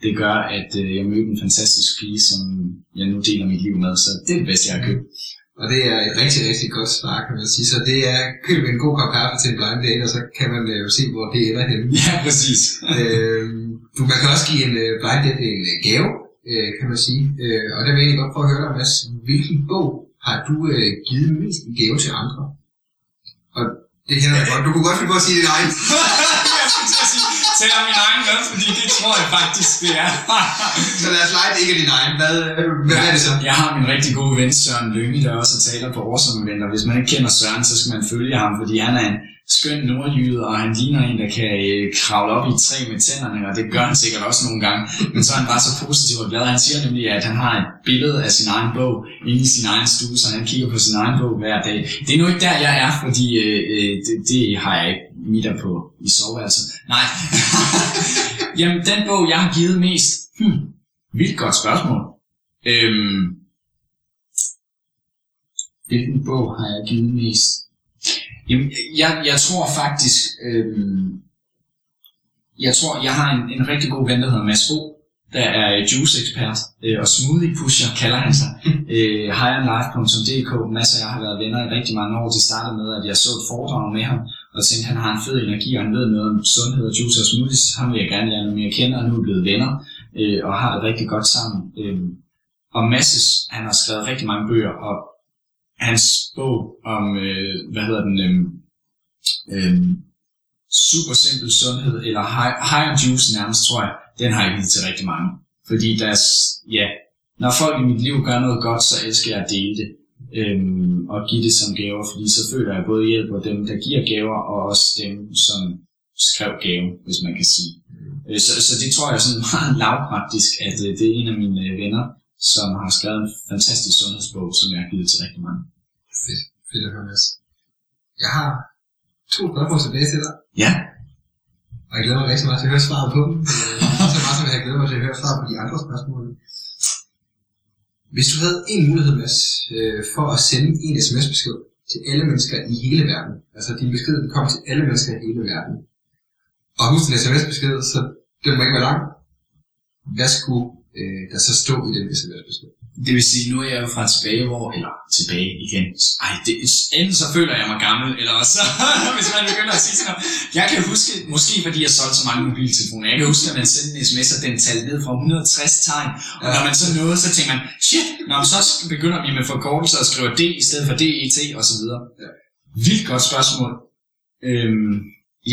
[SPEAKER 5] det gør, at øh, jeg mødte en fantastisk pige, som jeg nu deler mit liv med, så det er det bedste, jeg har købt.
[SPEAKER 1] Og det er et rigtig, rigtig godt svar, kan man sige. Så det er, køb en god kop kaffe til en blind date, og så kan man øh, se, hvor det ender henne.
[SPEAKER 5] Ja, præcis.
[SPEAKER 1] øh, du, man kan også give en øh, blind date en øh, gave, øh, kan man sige. Øh, og der vil jeg egentlig godt prøve at høre dig, Mads. Hvilken bog har du øh, givet mest i gave til andre? Og det kender jeg godt. Du kunne godt finde på at sige det egen.
[SPEAKER 5] tæller min egen med, fordi det tror jeg faktisk, det er.
[SPEAKER 1] så lad os lege, det ikke er din egen. Hvad, øh, hvad er det så?
[SPEAKER 5] Jeg har min rigtig gode ven Søren Lønge, der også taler på Event, og hvis man ikke kender Søren, så skal man følge ham, fordi han er en skøn nordjyde, og han ligner en, der kan øh, kravle op i træ med tænderne, og det gør han sikkert også nogle gange. Men så er han bare så positiv og glad. Han siger nemlig, at han har et billede af sin egen bog inde i sin egen stue, så han kigger på sin egen bog hver dag. Det er nu ikke der, jeg er, fordi øh, øh, det, det har jeg ikke middag på i soveværelset. Nej. Jamen, den bog, jeg har givet mest, hmm, vildt godt spørgsmål. Øhm, hvilken bog har jeg givet mest? Jamen, jeg, jeg tror faktisk, øhm, jeg tror, jeg har en, en rigtig god ven, der hedder Mads Bo, der er juice-ekspert øh, og smoothie-pusher, kalder han sig. øh, highandlife.dk, Mads og jeg har været venner i rigtig mange år. Det startede med, at jeg så et foredrag med ham, og tænkte, han har en fed energi, og han ved noget om sundhed og juice og smoothies. Ham vil jeg gerne lære noget mere kende, og nu er vi blevet venner, øh, og har det rigtig godt sammen. Øh, og Masses, han har skrevet rigtig mange bøger, og hans bog om, øh, hvad hedder den, øh, øh, super simpel sundhed, eller high, high on juice nærmest, tror jeg, den har jeg givet til rigtig mange. Fordi deres, ja, når folk i mit liv gør noget godt, så elsker jeg at dele det. Øhm, og give det som gaver, fordi så føler jeg både hjælper dem, der giver gaver, og også dem, som skrev gave, hvis man kan sige. Øh, Så, så det tror jeg er sådan meget lavpraktisk, at øh, det er en af mine øh, venner, som har skrevet en fantastisk sundhedsbog, som jeg har givet til rigtig mange.
[SPEAKER 1] Fedt, fedt at høre, Mads. Jeg har to spørgsmål tilbage til dig,
[SPEAKER 5] Ja,
[SPEAKER 1] og jeg glæder mig rigtig meget til at høre svaret på dem. Så meget som jeg glæder mig til at høre svaret på de andre spørgsmål. Hvis du havde en mulighed, Mads, øh, for at sende en sms-besked til alle mennesker i hele verden, altså din besked den kommer til alle mennesker i hele verden, og husk en sms-besked, så den må ikke være lang, hvad skulle øh, der så stå i den sms-besked?
[SPEAKER 5] Det vil sige, nu er jeg jo fra tilbage, hvor, eller tilbage igen. Ej, det, enten så føler jeg mig gammel, eller også, hvis man begynder at sige sådan noget. Jeg kan huske, måske fordi jeg solgte så mange mobiltelefoner, jeg kan huske, at man sendte en sms, og den talte ned fra 160 tegn. Og når man så nåede, så tænker man, shit, når man så begynder vi med forkortelser og skriver D i stedet for DET og så videre.
[SPEAKER 1] Ja.
[SPEAKER 5] Vildt godt spørgsmål. Øhm,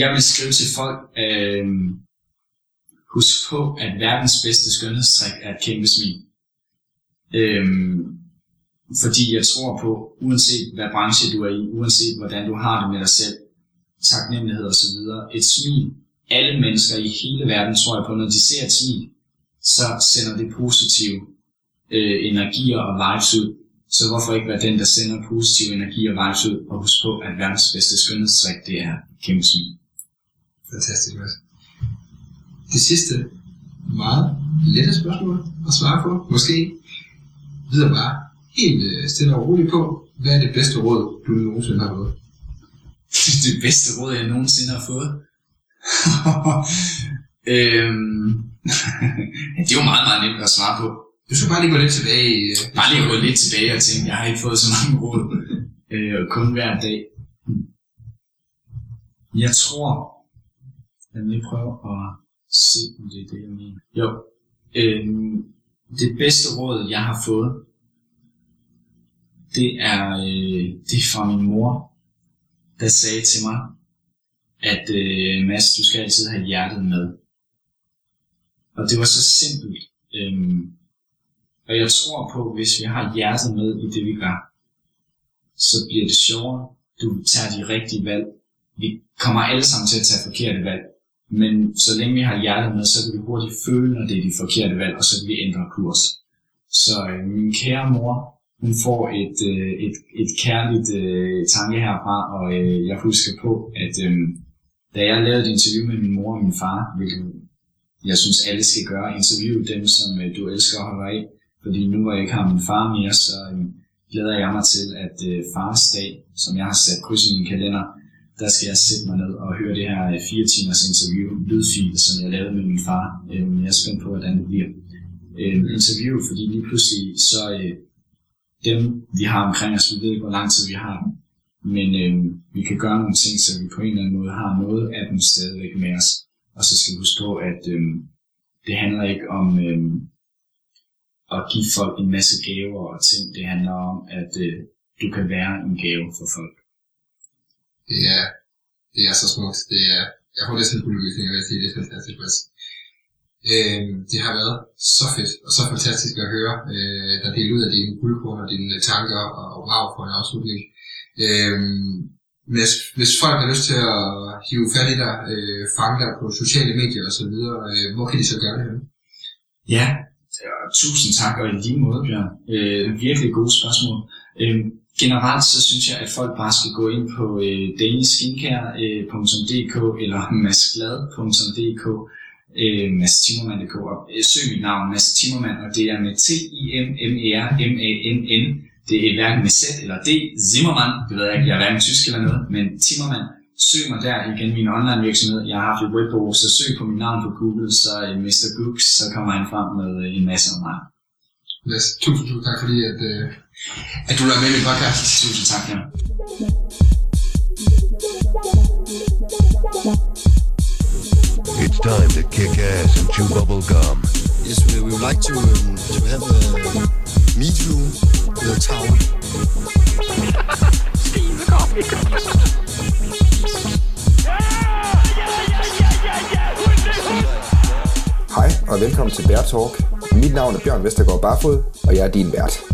[SPEAKER 5] jeg vil skrive til folk, øhm, husk på, at verdens bedste skønhedstrik er et kæmpe smil. Øhm, fordi jeg tror på, uanset hvad branche du er i, uanset hvordan du har det med dig selv, taknemmelighed og så videre, et smil, alle mennesker i hele verden tror jeg på, når de ser et smil, så sender det positive øh, energier og vibes ud. Så hvorfor ikke være den, der sender positive energier og vibes ud, og husk på, at verdens bedste skønhedstrik, det er et kæmpe smil.
[SPEAKER 1] Fantastisk, Mads. Det sidste, meget lette spørgsmål at svare på, måske videre bare helt øh, stille og roligt på, hvad er det bedste råd, du nogensinde har fået?
[SPEAKER 5] det bedste råd, jeg nogensinde har fået. øhm, det er jo meget, meget nemt at svare på.
[SPEAKER 1] Du skal bare lige gå lidt tilbage øh,
[SPEAKER 5] Bare lige gå lidt tilbage og tænke, jeg har ikke fået så mange råd. Øh, kun hver dag. Jeg tror, lad mig lige prøve at se, om det er det, jeg mener. Jo, øhm, det bedste råd, jeg har fået, det er, øh, det er fra min mor, der sagde til mig, at øh, Mads, du skal altid have hjertet med. Og det var så simpelt. Øhm, og jeg tror på, hvis vi har hjertet med i det, vi gør, så bliver det sjovere. Du tager de rigtige valg. vi kommer alle sammen til at tage forkerte valg. Men så længe vi har hjertet med, så kan vi hurtigt føle, når det er de forkerte valg, og så kan vi ændre kurs. Så øh, min kære mor, hun får et, øh, et, et kærligt øh, tanke herfra, og øh, jeg husker på, at øh, da jeg lavede et interview med min mor og min far, hvilket jeg synes alle skal gøre, interviewe dem, som øh, du elsker at holde af, fordi nu hvor jeg ikke har min far mere, så øh, glæder jeg mig til, at øh, fars dag, som jeg har sat kryds i min kalender, der skal jeg sætte mig ned og høre det her øh, fire timers interview, lydfil, som jeg lavede med min far. Øh, jeg er spændt på, hvordan det bliver. Øh, interview, fordi lige pludselig så dem, vi har omkring os, vi ved ikke, hvor lang tid vi har dem, men vi kan gøre nogle ting, så vi på en eller anden måde har noget af dem stadigvæk med os. Og så skal vi huske på, at det handler ikke om at give folk en masse gaver og ting. Det handler om, at du kan være en gave for folk.
[SPEAKER 1] Det er, det er så smukt. Det er, jeg får næsten guldudvikling, jeg vil sige, det er fantastisk, Mads. Øh, det har været så fedt og så fantastisk at høre øh, der dele ud af dine guldkorn og dine tanker og wow for en afslutning. Øh, hvis, hvis folk har lyst til at hive fat i dig, øh, fange dig på sociale medier og så videre, øh, hvor kan de så gøre det henne?
[SPEAKER 5] Ja, og tusind tak, og i lige måde, Bjørn. Øh, virkelig gode spørgsmål. Øh, generelt så synes jeg, at folk bare skal gå ind på øh, daniskincare.dk øh, eller masglad.dk øh, Mads Timmermann.dk og øh, søg mit navn, Mads Timmermann, og det er med T-I-M-M-E-R-M-A-N-N. Det er hverken med Z eller D. Zimmermann, det ved jeg ikke, jeg er hverken tysk eller noget, men Timmermann. Søg mig der igen, min online virksomhed. Jeg har haft et webbureau, så søg på mit navn på Google, så øh, Mr. Gooks, så kommer han frem med øh, en masse om mig.
[SPEAKER 1] Mads, tusind, tusind tak fordi, at, øh, at du er med i min podcast.
[SPEAKER 5] Tusind tak, ja.
[SPEAKER 2] It's time to kick ass and chew bubble gum.
[SPEAKER 3] Yes, we, we would like to, um, to have a meet you with a tower.
[SPEAKER 4] Hej og velkommen til Bear Talk. Mit navn er Bjørn Vestergaard Barfod, og jeg er din vært.